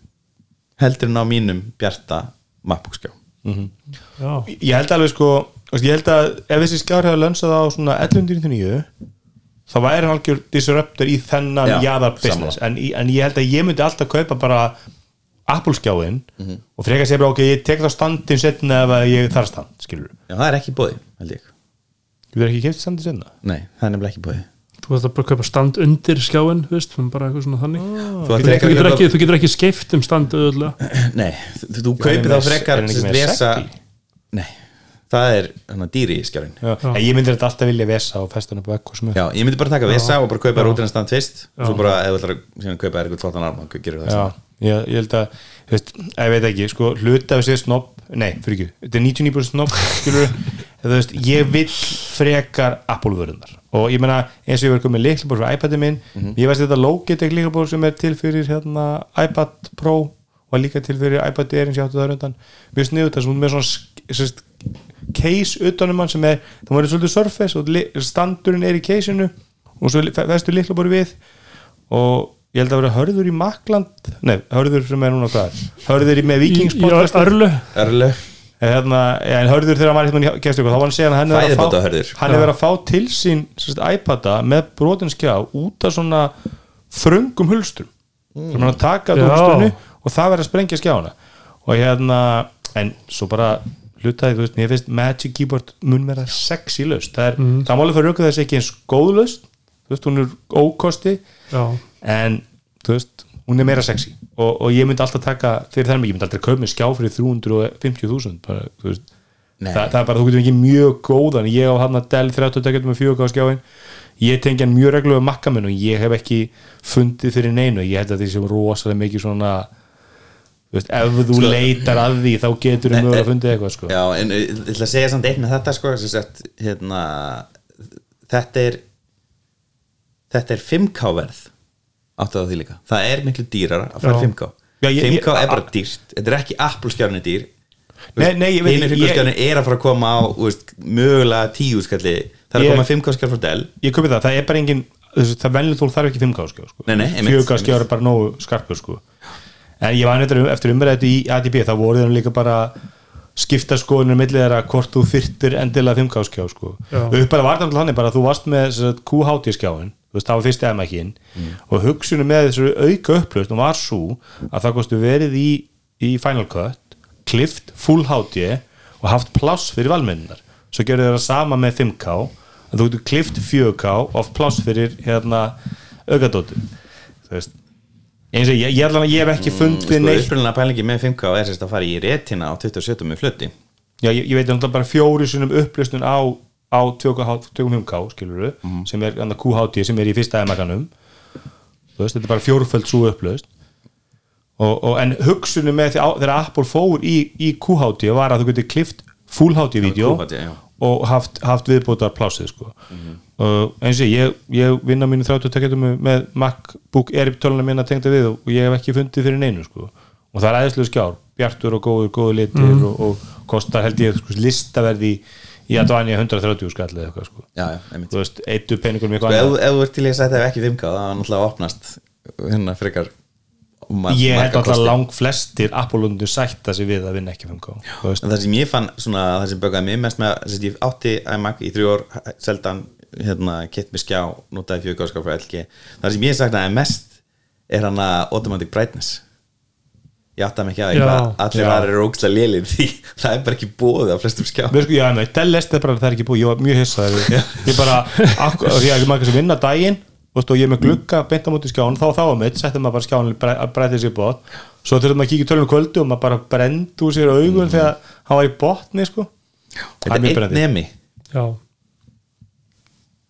heldur en á mínum bjarta MacBook-skjá já, ég held alveg sko ég held að ef þessi skjár hefur lönsað á svona 1199 þá væri hann algjör disruptor í þennan Já, jaðar business. En, en ég held að ég myndi alltaf kaupa bara Apple skjáin og frekar sér bara ok, ég tek þá standin setna ef ég þarf stand, skilur Já, það er ekki bóði, held ég. Þú verður ekki keipt standin setna Nei, það er nefnilega ekki bóði þú veist að bara kaupa stand undir skjáin þú veist, bara eitthvað svona þannig. Þú þú getur, ekki ekki, þú getur ekki skeift um stand auðvitað *clears throat* Nei, þú, þú kaupir þá frekar hann ekki með vesa segli? Nei, það er hann að dýri Já. En ég myndi þetta alltaf vilja vesa og festa hann upp á ekkur sem er Já, ég myndi bara taka vesa og bara kaupa rútina stand fyrst og svo bara, ef þú ætlar að síðan kaupa eitthvað tvoltan arma, hvað gerir það Já, ég, ég held að þú veist, ég veit ekki, sko, hluta af sér snobb nei, fyrir ekki, þetta er 99% snobb skilur, *laughs* þú veist, ég vill frekar Apple vörunar og ég meina, eins og ég var komið líklabór fyrir iPad-ið minn, ég veist þetta Logitech líklabór sem er til fyrir hérna iPad Pro og líka til fyrir iPad Air eins og ég áttu það undan, mjög sniðut það sem hún með svona case utanum hann sem er, það var svolítið surface og standurinn er í caseinu og svo vestu líklabór við og ég held að vera hörður í Makland nei, hörður sem er núna hvað? Hörður í með Vikingspodcast örlu. Örlu, hérna, ja, en hörður þegar var hérna í gestur þá var hann að segja að hann er að Fæðibáta fá hann er verið að fá til sín sérst, iPada með brotin skjá út af svona þröngum hulstrum. Sem hann að taka Já. þetta úr hulstrunu og það verið að sprengja skjána. Og hérna, en svo bara hlutaði, þú veist, mér finnst Magic Keyboard mun vera sexy löst það er, mm. það máli fyrir auka þessi ekki eins góð löst þú veist, hún er ókosti. Já, en þú veist, hún er meira sexy. Og, og ég myndi alltaf taka fyrir þær mig, ég myndi aldrei kaupa með skjá fyrir 350.000 bara, þú veist. Nei. Þa, það er bara, þú getur ekki mjög góðan. Ég á hann að Dell 30 tekjum með 4K skjáin ég tengi hann mjög reglulega makka minn og ég hef ekki fundið fyrir neinu. Ég held að því sem rosalega mikið svona veist, ef þú Sko- leitar að því þá getur Nei, mögulega eh, fundið eitthvað sko. Já, en eh, ég ætla að segja samt eitt með þetta sko, sagt, hérna, þetta er þetta er 5K verð áttu á því líka, það er miklu dýrara að fara Já. 5K Já, ég- 5K ég- er bara dýrt, þetta er ekki Apple skjárni dýr Nei, nei, ég veit einu ekki, 5K ég- skjárni er að fara að koma á þú veist, mögulega 10 skalli það er að Ég- koma 5K skjár frá Dell ég köpi það, það er bara engin þessi, það venlið þól þarf ekki 5K skjá sko. Nei, nei, einmitt, 4K skjá er bara nógu skarpur sko. en ég var eftir, eftir umræðu í ADB þá voru þeim líka bara skipta skoðunum millið þeirra hvort þú þyrtir endilega 5K skjá sko. Já. upp bara var það hann bara að þú varst með sem sagt, QHD skjáin þú veist, það var fyrst eða ekki og hugsunum með þessu auka upplöst var svo að það kostu verið í, í Final Cut klift full HD og haft pláss fyrir valmennar svo gerðu þeirra sama með 5K að þú getur klift 4K og haft pláss fyrir hérna veist eins og ég, ég, ég, ég hef ekki fundið sko, neitt. upprunalega pælingi með 5K er sérst að fara í retina á 27 með flutti Já, ég, veit náttúrulega bara fjóri sinum upplustun á, á 2.5K skilur Mhm. sem er QHD sem er í fyrsta veist, þetta er bara fjórföld svo upplust og, og, en hugsunum með því á, þegar Apple fór í, í QHD var að þú getur klift Full HD vídeo QHD, já. og haft, haft viðbótar plásið sko. og eins og ég, ég vinna mínu 30 tekjatum með, MacBook Air töluna minna tengda við og ég hef ekki fundið fyrir neinu sko. og það er æðislega skjár bjartur og góður, góður litir og, og kostar held ég sko, listaverði í, í að dvanja 130 skall eða eitthvað sko. já, já, þú veist, eittu peningur með Sko, ef, þú ert til í að setja ef ekki 5K það er náttúrulega opnast hérna frekar ég held alltaf lang flestir Apple-lundur sætta sig við að vinna ekki 5K þú veist. en það sem ég fann svona, það sem bögaði mig mest með þess að ég átti iMac í þrjú ár seldan, hérna, kett með skjá notaði fjögurkáskap frá LG það sem ég saknaði mest er hann að automatic brightness ég átti að mig ekki að eitthvað. Allir aðrir eru ógstlega lélið því. *laughs* Það er bara ekki bóðið á flestum skjá Mér sko, já, nei, Dell lest er bara að það er ekki búið, ég var mjög hissaður *laughs* ég bara, því að maður kannski vinna daginn og ég er með glugga beint á móti skján þá þá að mitt, settum maður bara skján að breyta sér bótt, svo þurfum maður að kíkja í tölunum kvöldu og maður bara brend úr sér augun þegar hann var í botni, sko. Þetta er einn nemi. Já,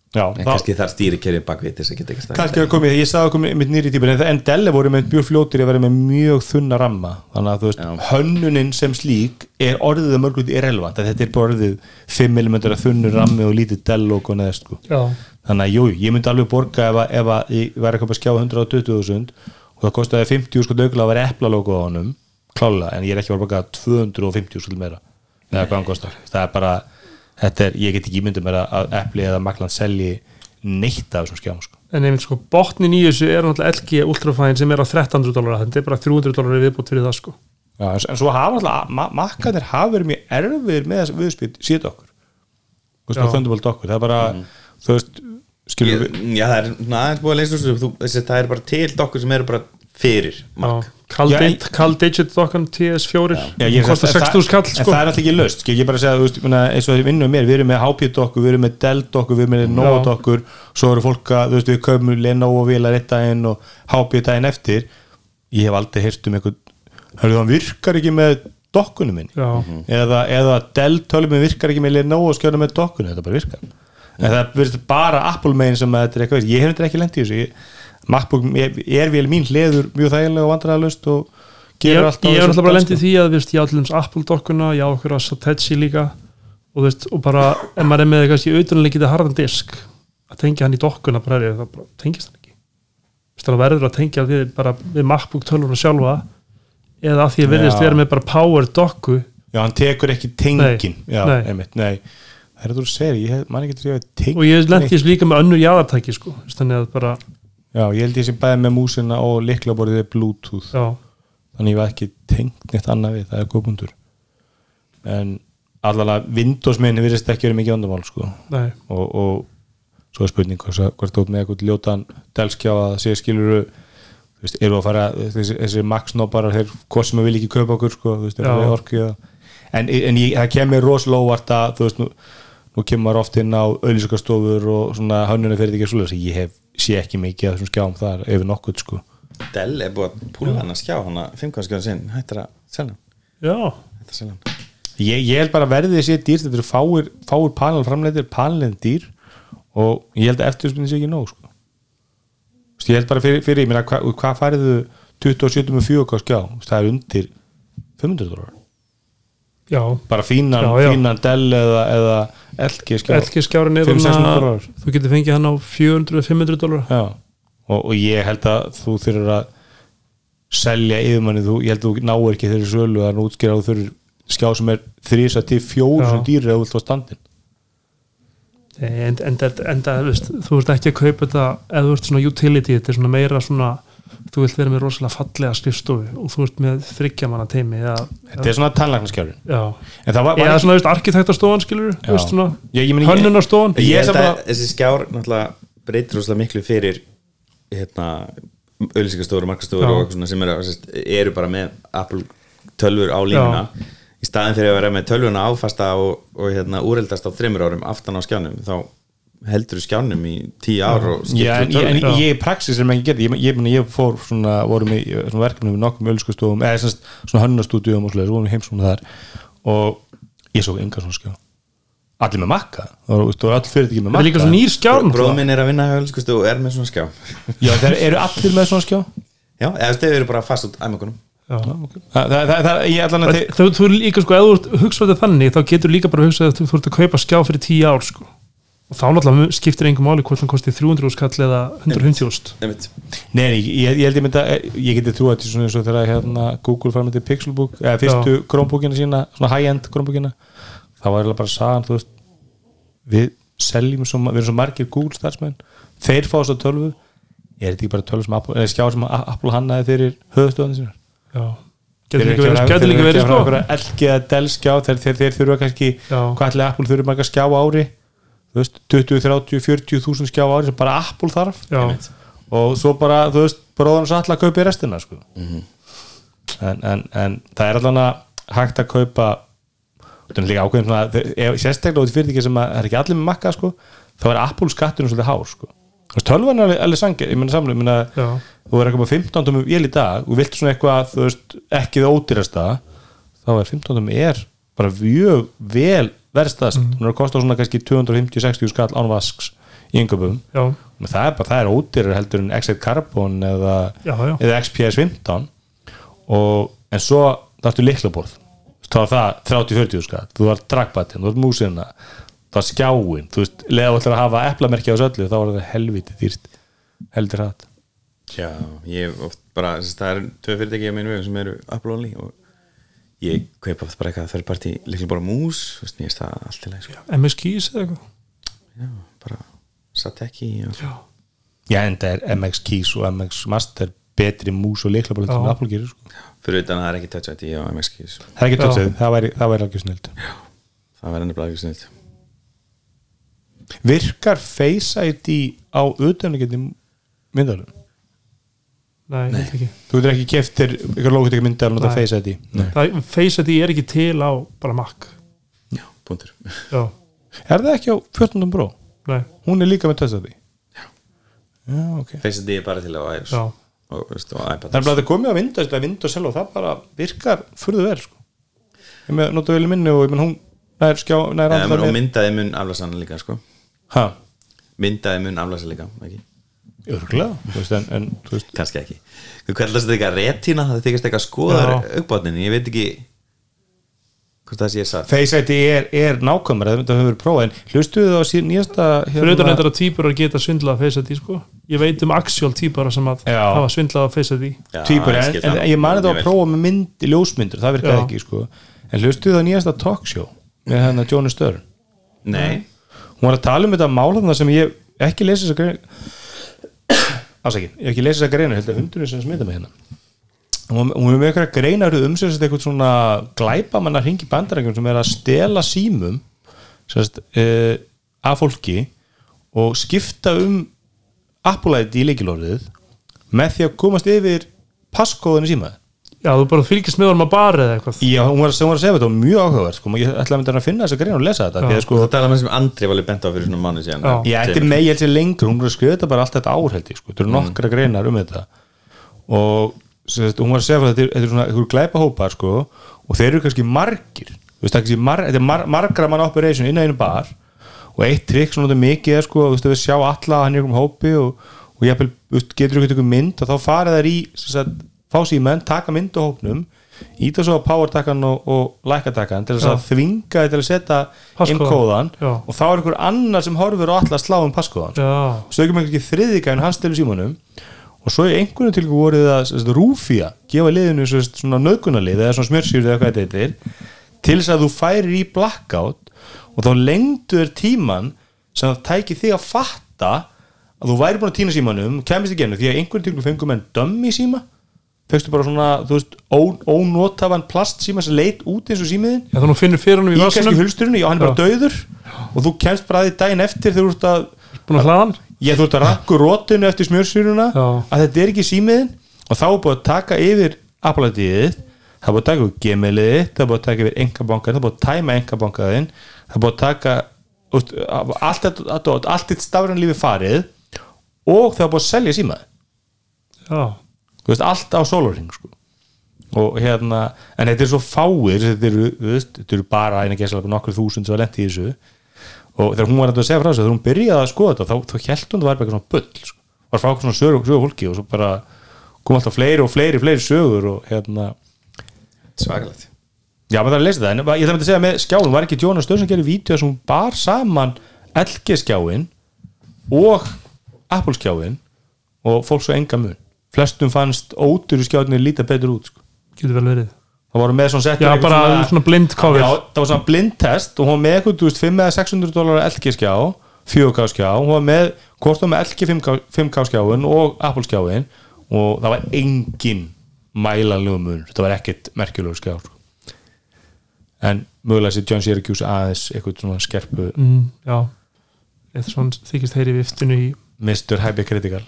Já, en kannski þar stýri kerið bakvið þess að geta ekki stæði kannski að komið, ég sagði að komið mitt nýri típur en, en Dell voru með mjög fljótir að vera með mjög þunna ramma. Þannig að þú veist, Já. hönnunin sem slík er orðið að mörglut irrelevant að þetta er bara orðið 5 mm þunnur rammi og lítið Dell logo neða sko. Já, þannig að jú, ég myndi alveg borga ef, að- ef að ég væri að köpa skjá 120.000 og það kostiði 50 sko dögla að vera epla logo á honum klálega, en ég er ekki að borga 250 meira eða hvað hann kostar. Það er bara, er, ég get ekki ímyndið mér að- að epli eða makland selji neitt af þessum skjám sko. en einmitt sko botnin í þessu er náttúrulega LG Ultrafine sem er á 1300 dólar þetta er bara 300 dólar viðbútt fyrir það sko Já, en, en svo hafa alltaf, ma makkanir hafa verið mjög erfiðir með þess að viðspil síðan okkur okkur, það er bara þú veist, skilur við Já, það er aðeins búið að leysa þessu. Það er bara til dokkur sem eru bara fyrir Mac Call, Digit, dokkan TS4 Já, ég- kostar en það- 6000 kall en sko. það er alltaf ekki löst, ég bara að segja þú veist, ég meina, eins og þið vinnum mér, við erum með HP dokkur við erum með Dell dokkur, við erum með Já. dokkur svo eru fólk að, þú veist, við köfum Lenovo vilar eitt daginn og HP daginn eftir. Ég hef aldrei heyrt um einhvern hörðu, hann virkar ekki með dokkunum minn? Já, eða, eða Dell tölum virkar ekki með Lenovo skjóðum með dokkunum, þetta bara virkar. En það verður bara Apple megin sem að þetta er eitthvað, ég hef þetta ekki lent í þessu ég, MacBook er, er vel mín hleður mjög þægilega og vandræðalust og ég, ég allt á er þessu alltaf bara lendið því að viðst, ég á til dæmis Apple dokkuna, ég á okkur að Satechi líka og, viðst, og bara ef maður er með kannski auðvunarleikið að harðan disk að tengja hann í dokkuna bara, er, það bara tengist hann ekki Viðst, það verður að tengja við, bara, við MacBook tölvuna sjálfa eða að því að verðist vera með bara power dokku Já, hann tekur ekki tengin Nei, Já, nei. einmitt, nei Það er þetta þú segir, ég hef- man ekki til að ég hef tengt og ég lendi neitt. þess líka með önnur jáðartæki sko. Þannig að bara Já, ég held ég sem bæði með músina og liklaborðið er bluetooth. Já, Þannig ég var ekki tengt neitt annað við, það er góðbundur En allavega Windows minni virðist ekki verið mikið vandamál sko. og, og svo er spurning hvort hvort þú með eitthvað ljótan delskjá að sé skilur þú veist, eru að fara þessi, þessi max-nóparar þeir hvað sem að vil ekki kaupa okkur sko, þú veist, við orku eða en, en ég, það kemur rosalega óvart að þú veist, nú, nú kemur maður oft inn á auðlýsingastofur og svona hönnuna fyrir ekki svo ég hef, sé ekki mikið af þessum skjám þar yfir nokkuð sko. Dell er búið að púla hann að skjá hann að 5 skjáðan sinn hættir að selja hann. Já, hættir að selja hann. Ég, ég held bara að verðið sé dýrt þetta eru fáir, fáir panel framleitir panelin dýr og ég held að eftirspilni sé ekki nóg sko. Ég held bara fyrir, fyrir ég meina hvað hva færiðu 27 með 4K skjá? Það er undir 500 dólar já. Bara fínan, Já, já. fínan Dell eða, eða LG skjá LG skjárin 500-600 þarna- dólarar. þú getur fengið hann á 400-500 dólar og, og ég held að þú þurfur að selja yfirmanni, þú, ég held að þú náir ekki þeirri sölu að útskýra að þú þurfur skjá sem er þrísa til fjóru Já. sem dýri eða þú vilt á standin en, en, en, en það, veist, þú ert ekki að kaupa þetta eða þú ert svona utility, þetta er svona meira svona þú vilt vera með rosalega fallega skrifstofu og þú ert með þryggjamanna teimi eða, Þetta er svona tannlæknaskjárin já, En það var, var eða ekki- svona, arkitektastofan hönnunarstofan. að að- þessi skjár breytir rosalega miklu fyrir hérna auðlýsingastofur og markastofur sem eru, eru bara með Apple tölfur á línuna. Í staðin fyrir að vera með tölvuna áfasta og, og hérna úreldast á þreymur árum aftan á skjánum þá heldur skjánum í tíu ár og en, skiptir en, ég er praxis sem ekki gerði, ég, ég, ég, fór svona, vorum í svona verkefnum við nokkum ölskustofum, eða semst, svona hönnastúdíum og svoleiðis, vorum í heimsóna þar. Og ég svo enga svona skjá. Allir með makka og, veist, og all fyrirtæki með það er líka makka. svona nýr skjárn bróð minn er að vinna hjá auðlýsingastofu og er með svona skjá. *laughs* Já, þeir eru allir með svona skjá? Já, eða þau eru bara fast út æmakunum það, það, það, það, ég allan að þið þú, þú er líka sko, ef þú hugsaðu þannig þá getur líka bara hugsað að þú, ert að kaupa skjá fyrir 10 ár sko. Og þá náttúrulega skiptir engum máli hvort hann kosti 300 skall eða 150 úst. Nei, nei, ég, ég held ég mynda ég geti trú að þetta er svona eins og þegar hérna, Google framöndi Pixelbook, eða fyrstu Chromebookina sína, svona high-end Chromebookina. Þá var bara sagan, þú veist við seljum svo, við erum svo margir Google starfsmenn, þeir fá þess að tölvu. Er þetta ekki bara tölvu sem Apple, eða skjá sem Apple hannaði fyrir höfustöðan sinna já. Getur líka verið, getur líka verið sko LG eða Dell skjá, þeir, þurfa kannski hvað ætli Apple þurfa marga skjá á ári þú veist, 20, 30, 40 þúsund skjá ári sem bara Apple þarf. Já, og svo bara, þú veist, bróðan svo alltaf að kaupa í restina sko. en, en, en það er allan að hægt að kaupa þetta er líka ákveðin svona, sérstaklega út í fyrirtæki sem að, það er ekki allir með makka sko, þá er Apple skatturinn svolítið hár sko. Þú veist, tölvan er alveg, alveg sangir, ég meina samlega, ég meina já, þú er eitthvað með 15 tómum vél í dag og vilt svona eitthvað, þú veist, ekki það ódýrasta þá er 15 tómum er bara mjög vel verðstast, Mhm. hún er að kosta svona kannski 250-60 skall án vasks í yngöpum já, Men það er bara, það er ódýrar heldur en X8 Carbon eða, já, já. eða XPS 15 og, en svo þarftu liklaborð þá er það 30-40 skatt þú var trackbattin, þú var músina það var skjáin, þú veist, leða þú ætlar að hafa eplamerki á þessu öllu, þá var það helviti dýrt heldur það Já, ég hef oft bara, það er tvö fyrirtæki á minn vegum sem eru Apple only og ég kaupa bara eitthvað þörf partí líklega bara mús, þú veist, er það allt leið sko. MS Keys eða eitthvað Já, bara satt ekki og... já, já, en það er MX Keys og MX Master betri mús og liklaborð Já. sem Apple gerir sko. fyrir utan að það er ekki touch ID á MX keys það er ekki Já. tötsið, það væri, það væri algjör snild það verður ennabla ekki snill virkar Face ID á utanleikindi myndalum nei, nei. þú getur ekki keftir ykkur lókut ekki myndal og nota. Face ID Nei. það, Face ID er ekki til á bara Mac Já, punktur já, Er það ekki á 14. Pro? nei, Hún er líka með Touch ID Já, ok Face ID er bara til á iOS já og, veist, og iPad Það er bara að það komið á Windows, er Windows selv og það bara virkar furðu vel sko. Ég með nota vel í minni og ég menn hún nær skjá, nær Eða, andla og myndaði mun aflæsan líka sko. Myndaði mun aflæsan líka ekki? Örgulega, þú veist, en, en þú veist. Kannski ekki. Þú kallast þetta eitthvað retína það þykist eitthvað skoðar Já. aukbátnin ég veit ekki hvort það sé satt. Face ID er, er nákvæmur það hefur verið prófað, en hlustuðu það á síðan nýjasta utan þetta að geta svindlað ID sko. Ég veit um Axial týpura sem að Já. hafa svindlað á Face ID Já, týpur, ég en, en það. ég mani þetta Ég að prófa með mynd, ljósmyndur, það virkaði Já. ekki sko. en hlustuðu það á nýjasta talkshow með hennar Jóni Störn nei, hún var að tala um þetta mál þarna sem ég ekki lesi þess að ásækki, ég hef ekki lesið þess að greina heldur hundurinn sem smita mig hérna. Hún hún er með eitthvað greina um sem sagt eitthvað svona glæpamannar hringi bandarækjum sem er að stela símum sérst, uh, af fólki og skipta um Apple-ID í leikilorðið með því að komast yfir passkóðinu síma já, þú bara fylgist með honum að bara eða eitthvað. Já, hún var, hún var að segja þetta og mjög áhugavert sko. ég ætla að mynda að finna þess að greina og lesa þetta að sko, það tala með sem Andri var alveg bent á fyrir svona mánu síðan. Já. Já, þetta er með ég held sér lengur, hún er að þetta bara allt þetta ég, sko, þetta eru nokkra greinar um þetta. Og sagt, hún var að segja að þetta er, þetta er svona einhver glæpa hópar sko, og þeir eru kannski margir. Þú veist, það er kannski mar, þetta er mar, margra mann operation inn á einu bar. Og eitt trikk svona mikið er sko, þú veist, að við sjá alla hann í einhverjum hópi og, og ég getur ykkur mynd og þá farið þær í sagt, fá símenn, taka mynd á hópnum íta svo á power-takkan og, og lækatakkan til þess að þvinga þið til að setja inn kóðan Já. og þá er einhver annar sem horfir og allar slá um passkóðan svo ekki með ekki þriðika en hans stelur símanum og svo í einhvern tilgu voruð sagt, rúfía, gefa liðinu svona nöðgunarlið eða svona smjörsýrið eða hvað þetta heitir til þess að þú færir í blackout og þá lengdu þér tíman sem það tæki þig að fatta að þú væri búin að týna símanum kemist ekki ennu því að einhvern tilgu fengum en dömmi síma fegstu bara svona, þú veist, ó- ónotavan plastsíma sem leit út eins og símiðin? Já þannig að finnur fyrir hann í í kannski vasunum hulsturinu, já hann er bara dauður. Og þú kemst bara því daginn eftir þegar þú ert að búin að hlaða hann? Ég þú ert að rakku rótinu eftir smjörsýruna Já. að þetta er ekki símiðin. Og þá er búið að taka yfir appalætiðið, það er búið að taka yfir gemiliðið, það er búið að taka yfir engabankaðin það er búið að tæma að og að þú veist, allt á sólarring sko. og hérna en þetta er svo fáir þetta eru, þú veist, þetta eru bara eina gæslega nokkur þúsund sem var lent í þessu og þegar hún var að segja frá þessu þegar hún byrjaði að skoða þetta þá, þá held hún það var eitthvað svona bull sko. var frá svona sögur, sögur fólki og svo bara kom alltaf fleiri og fleiri, fleiri sögur og hérna svakalegt Já, maður þarf að lesa það, en ég ætla að segja með skjáin var ekki Jonas Stöð sem gerir vídeo sem bar saman LG skjáin og Apple skjáin og fólk svo enga mun flestum fannst óduru skjáinir líta betur út sko. getur vel verið það voru með svona settur já, bara svona blind cover Já, það var svona blindtest og hún var með eitthvað, þú veist, 5 eða 600 dólar LG skjá 4K skjá, hún var með hvort var með LG 5K, 5K skjáin og Apple skjáin og það var engin mælanlegu mun, þetta var ekkit merkjulegur skjá sko. en mögulega sér John Syracuse aðeins eitthvað svona skerpu mm, já, eitthvað svona þykist heyri viftinu í, Mr. Hypercritical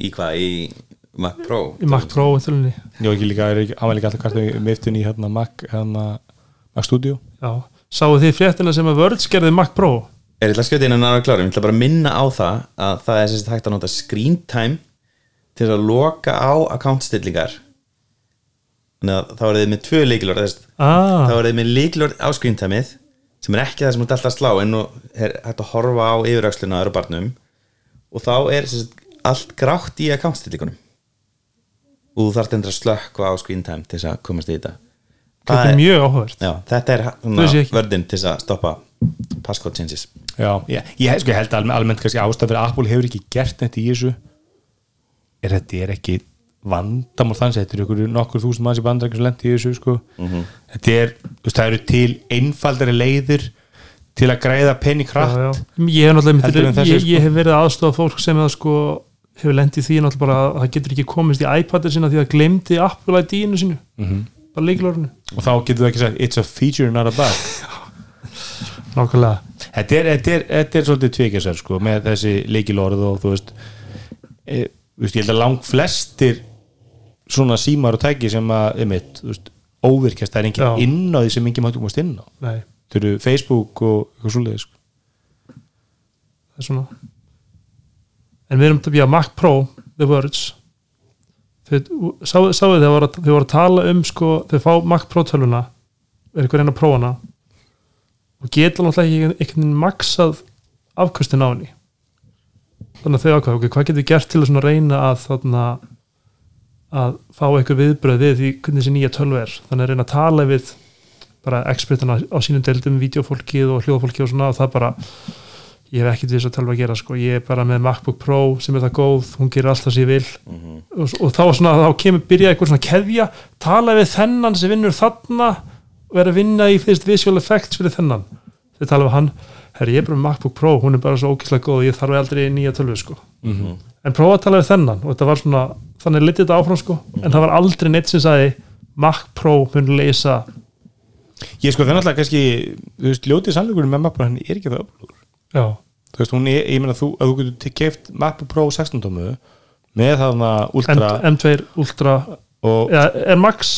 í hvað, í Mac Pro? Í Mac Pro þölunni. Jó, ekki líka, er ekki- hann var líka alltaf kvartu miftun í hérna Mac, hérna Mac Studio. Já, sáu þið fréttina sem að Words gerði Mac Pro? Er ég ætla að skjóta inn en nára klárum, ég ætla bara að minna á það að það er sérst hægt að nota screen time til að loka á accountstillingar. Þannig að þá er þið með tvö líkilord ah, þá er þið með líkilord á screen timeið sem er ekki það sem þú ert alltaf að slá en nú er hægt að horfa á yfiröxluna á öðru barnum. Og þá er sérst, allt grátt í accountstillingunum og þú þarft endur að slökka á screen time til þess að komast í þetta þetta Það er mjög áhugavert Já, þetta er vördin til þess að stoppa passcode changes Já, ég, ég, sko, ég held almennt, almennt kannski ástæð fyrir að Apple hefur ekki gert neitt í þessu er þetta er ekki vandamál þannig að þetta er ykkur nokkur þúsund manns í bandrækjum sem lendi í þessu sko. þetta er, þú veist, það eru til einfaldari leiðir til að græða penny já, kraft já. ég hef ég, þessi, ég, sko. ég hef verið aðstofa fólk sem að sko hefur lendið því náttúrulega bara að það getur ekki komist í iPadir sína því að glemdi Apple ID-inu sínu. Mhm. bara líkilorinu og þá getur það ekki sagt it's a feature not a bug. *laughs* Nákvæmlega. Þetta er, þetta er, þetta er svolítið tvikisar sko, með þessi leikilorð og þú veist, e, ég held að lang flestir svona símar og tæki sem að óvirkjast, það er enginn inn á því sem enginn máttu komast inn á. Þau eru Facebook og eitthvað svolítið sko. það er svona en við erum, já, Mac Pro The Words. Sáu þið að voru að- þau voru að tala um sko, þau fá Mac Pro tölvuna. Er eitthvað reyna að prófa hana? Og geta náttúrulega ekki einhvern veginn maksað afkvöstin á henni. Þannig að þau ákveða, ok, hvað getur við gert til að reyna að þarna að fá eitthvað viðbröð við því hvernig þessi nýja tölvu er? Þannig að reyna að tala við bara expertana á sínum deildum, videofólkið og hljóðfólkið og svona og það bara ég hef ekkert við þess að tölva að gera sko, ég er bara með MacBook Pro sem er það góð, hún gerir allt það sem ég vil. Og, og þá, svona, þá kemur byrja eitthvað svona keðja, tala við þennan sem vinnur þarna er að vinna í fyrst visual effects fyrir þennan. Þau tala við hann, herri ég er bara með MacBook Pro hún er bara svo ókýrslega góð, ég þarf aldrei nýja tölvu sko, en prófa að tala við þennan. Og þetta var svona, þannig litið þetta áfram sko. En það var aldrei neitt sem sagði Mac Pro mun leysa ég sko er náttúrulega kannski þú veist, ljótið sannleikurinn með Mac Pro hann er ekki það öflugur já, þú veist, hún er, ég meina þú, að þú getur keift Mac Pro 16 tómu með þarna Ultra M2 Ultra og, eða, er Max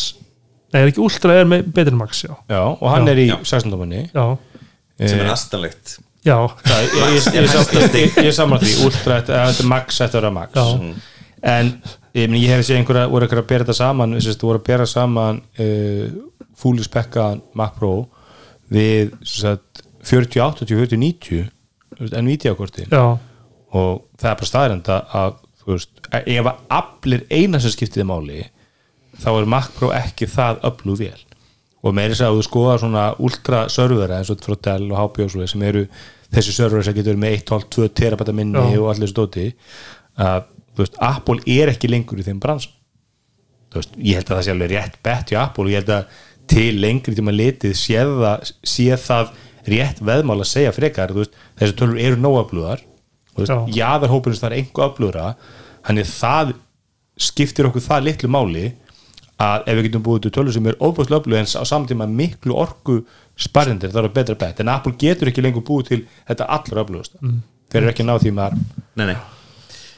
nei, er ekki Ultra, er með betri en Max, já. Já, og hann Já. er í Já. 16 tómunni já, sem er Eh, astanlegt já, ég, ég, ég, ég, ég, ég, ég saman því. Ultra, eða þetta er Max, þetta er að Max. Já. en ég, meni, ég hef séð einhverja, voru einhverja að bera þetta saman þess að voru að bera saman uh, fúli spekkaðan Mac Pro við sem sagt, 40, 80, 40, 90 Nvidia-kortin já, og það er bara staðrenda að þú veist, ef að aflir eina sem skiptiði máli þá er Mac Pro ekki það öflug vel. Og meiri þess að þú skoða svona ultra servera eins og Dell og HP og svo sem eru þessi servera sem getur með 1,5-2 terabæta minni Já. og allir þessu dóti að þú veist, Apple er ekki lengur í þeim brans þú veist, ég held að það sé alveg rétt bett hjá Apple og ég held að til lengri tíma litið sé það rétt veðmál að segja frekar veist, þessi tölur eru nóaflugar og þú veist, Já. jaðarhópurins það er einhver aflugra þannig það skiptir okkur það litlu máli að ef við getum búið til tölur sem er óbúðslega öflug en á saman tíma miklu orku sparrendir það er betra bett en Apple getur ekki lengur búið til þetta allra öflugast mm. þeir eru ekki að ná því með arm Nei, nei.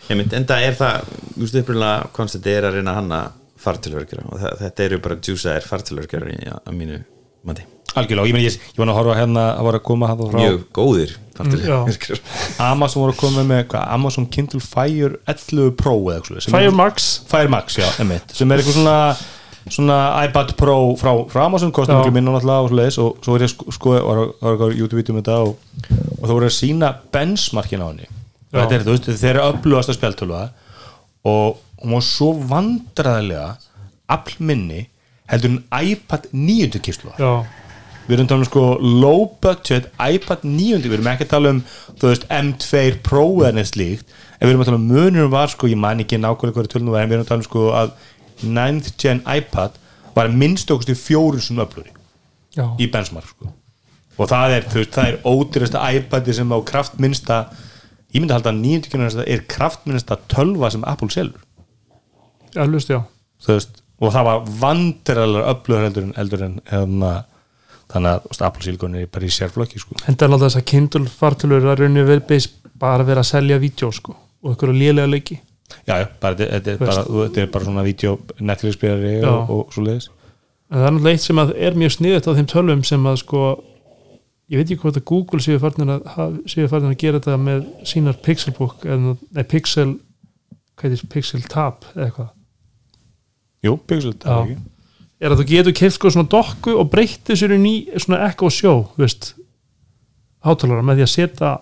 Ég mynd, enda er það, þú veist, upprunlega konstantið er að reyna hanna fartilverkjara og það, þetta eru bara juiceaðir fartilverkjara að mínu mati algjörlega, og ég, meni, ég, ég var að horfa hérna að var að koma hann frá Mjög góðir fartilverkjara *laughs* Amazon voru að koma með hvað, Amazon Kindle Fire 11 Pro eða Fire Max. Fire Max, já, emitt sem er eitthvað svona, svona iPad Pro frá, frá Amazon, kostum ekki minna náttúrulega og svo leiðis og svo er ég sko, sko var, var, var YouTube-vídeum með þetta og, og það voru að sína benchmarkin á henni. Og þetta er, þú veist, þeir eru upplugast að spjáltöluða og hún var svo vandræðilega aflminni heldur en iPad 9. kíslu já, við erum að tala um sko low budget iPad 9, við erum ekki að tala um þú veist M2 Pro eða neitt slíkt. En við erum að tala um munum var sko ég man ekki nákvæmlega hverju tölnum var en við erum að tala um sko að 9th gen iPad var minnst okkur til fjóru sem öfluri já, í benchmark sko. Og það er, þú veist, það er ódýrasta iPadi sem á kraftminnsta ég myndi að halda að 9. gen er kraftminnsta tölva sem Apple selur. Eflust, já. Þú veist, og það var vandræðilega öflugur heldur en, heldur en hefna, þannig að þú veist, Apple Silicon er bara í sérflokki sko. en það er alltaf þess að Kindle fartölur að rauninu verið bara verið að selja vídeo sko og ykkur lélega leiki já, já, bara, þetta, er bara, þetta er bara svona vídeo Netflix-spilari Já. og, og svo leiðis en það er náttúrulega eitt sem er mjög sniðut á þeim tölvum sem að sko ég veit ekki hvort að Google séu farin að, séu farin að gera þetta með sínar Pixelbook eða Pixel Pixel Tab eða eitthvað Jú, Pixel, er Já. ekki er að þú getur keift sko svona dokku og breytti sér í ný svona Show veist, hátalara með því að setja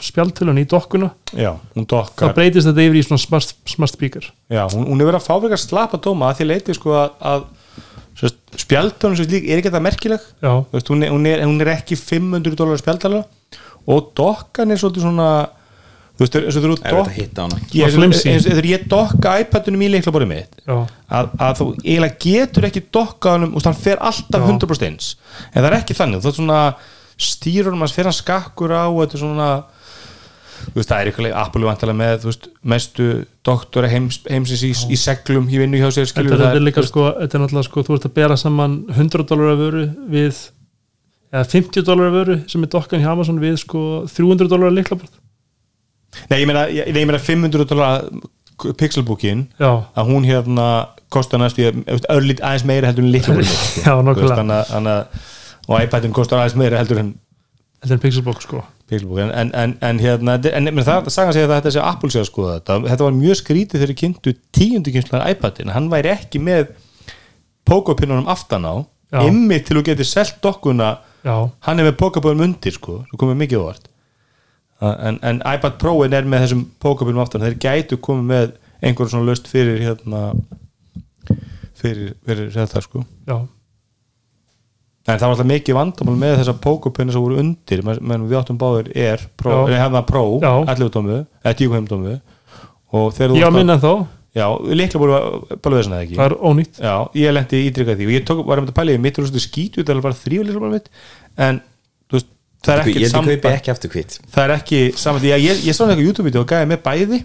spjaltilun í dokkuna Já, þá breytist þetta yfir í svona smart, smart speaker. Já, hún, hún er verið að fá fyrir að slapa dóma að því leiti sko að, að spjaldunum sem slík er ekki þetta merkileg. Veist, hún, er, hún, er, hún er ekki 500 dólar spjaldala og dokkan er svolítið svona þú veist, eins og þú Er að hana? ég, dokka iPadunum í leiklaborið mitt já, að, að þú eiginlega getur ekki dokka honum og hann fer alltaf Já. 100% eins. En það er ekki þannig, það er svona stýrur um hans fer hann skakkur á og þetta er svona þú veist, það er eitthvað Apple vantilega með þú veist, mestu doktora heims, heimsins í, í seglum í vinnu hjá sér þetta, skilur þetta það er líka sko þetta er náttúrulega sko, þú ert að bera saman 100 dólar af vöru við eða 50 dólar af vöru sem er dokkan hjá Amazon við sko 300 dólar af liklaborð nei, ég meina, ég, ég meina 500 dólar pixelbookin að hún hérna kostar næst í örlít aðeins meira heldur en litla búin *laughs* já, nokkulega og iPadin kostar aðeins meira heldur en þetta er Pixelbook sko. Pixelbook en, en, en, en hérna en, en það segja að þetta sé að Apple sé að skoða þetta. Þetta var mjög skrítið þegar kynntu tíundu kynslar iPadin, hann væri ekki með pókopinnunum aftan á ymmið til þú getur selt dokkuna. Já, hann er með pókopinnum undir sko, það komið mikið óvart en, en iPad Pro-in er með þessum pókopinnum aftan, þeir gætu komið með einhverjum svona löst fyrir hérna fyrir, fyrir þetta sko. Já, En það var alltaf mikið vandamál með þessa pókupinni sem voru undir, menn við áttum báður er, Pro, Já. hefða Pro Já. 11 tómu, eða 10 tómu og þegar ég á varst að- minna þá. Já, líklega voru bara eða ekki? Það er ónýtt. Já, ég lendi ídrykað því. Og ég tók, var um þetta pælið, mitt er úrstu skítu þetta er bara þrjú líklega bara mitt. En það er Ég ekki samband. ekki aftur kvitt það er ekki saman því að ég, ég sá eitthvað YouTube-vídeó og gæði með bæði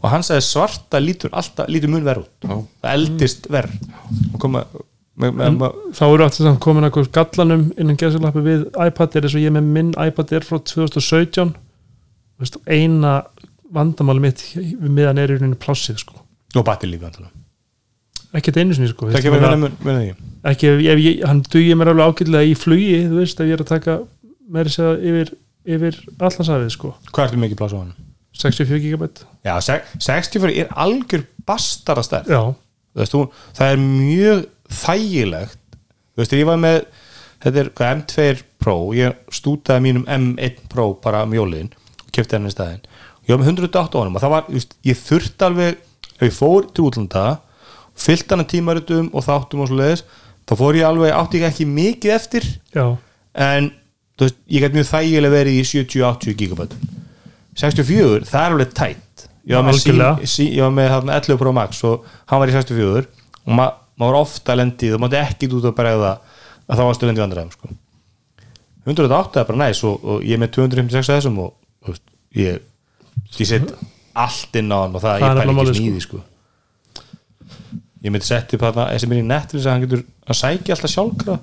og hann sagði svarta lítur alltaf, lítur mun verð út. Já. það eldist verð og koma með, með, en með, þá eru aftur samt komin að gallanum innan gesalappi við iPad er eins og ég með minn iPad er frá 2017 Þú veist, eina vandamáli mitt við miðan er í rauninni plássið sko. og batilífi vantilega ekki þetta einu sinni sko. Ég ekki? Ef, ef ég, hann dugir mér alveg ágætlega í flugi þú veist, ef ég er að taka meiri segja yfir, yfir allansafið sko. Hvað ertu mikið pláss á hann? 64 gigabæt. Já, se- 64 er algjör bastara stærð. Já, veist, hún, það er mjög þægilegt. Þú veist, ég var með þetta er hvað, M2 Pro ég stútaði mínum M1 Pro bara um jólin og kefti henni í staðinn. Ég var með 108 á honum og það var, just, ég þurfti alveg ef ég fór til útlanda fyllt hann að tímaritum og þáttum og svo leiðis þá fór ég alveg, átti ég ekki mikið eftir. Já, en þú veist, ég gæti mjög þægilega verið í 70-80 gigabætum 64, það er alveg tætt. Ég var með, sí, sí, ég var með þarna 11 Pro Max og hann var í 64 og ma maður var ofta lendið og maður ekki út að bregða að þá varstu lendið vandræðum sko. 108 er bara næs og, og ég er með 256 af þessum og veist, ég, ég set allt inn á hann og það, Það ég nefnilega ekki smíði sko. ég myndi setja upp þarna sem er í Netflix að hann getur að sækja alltaf sjálfkrafa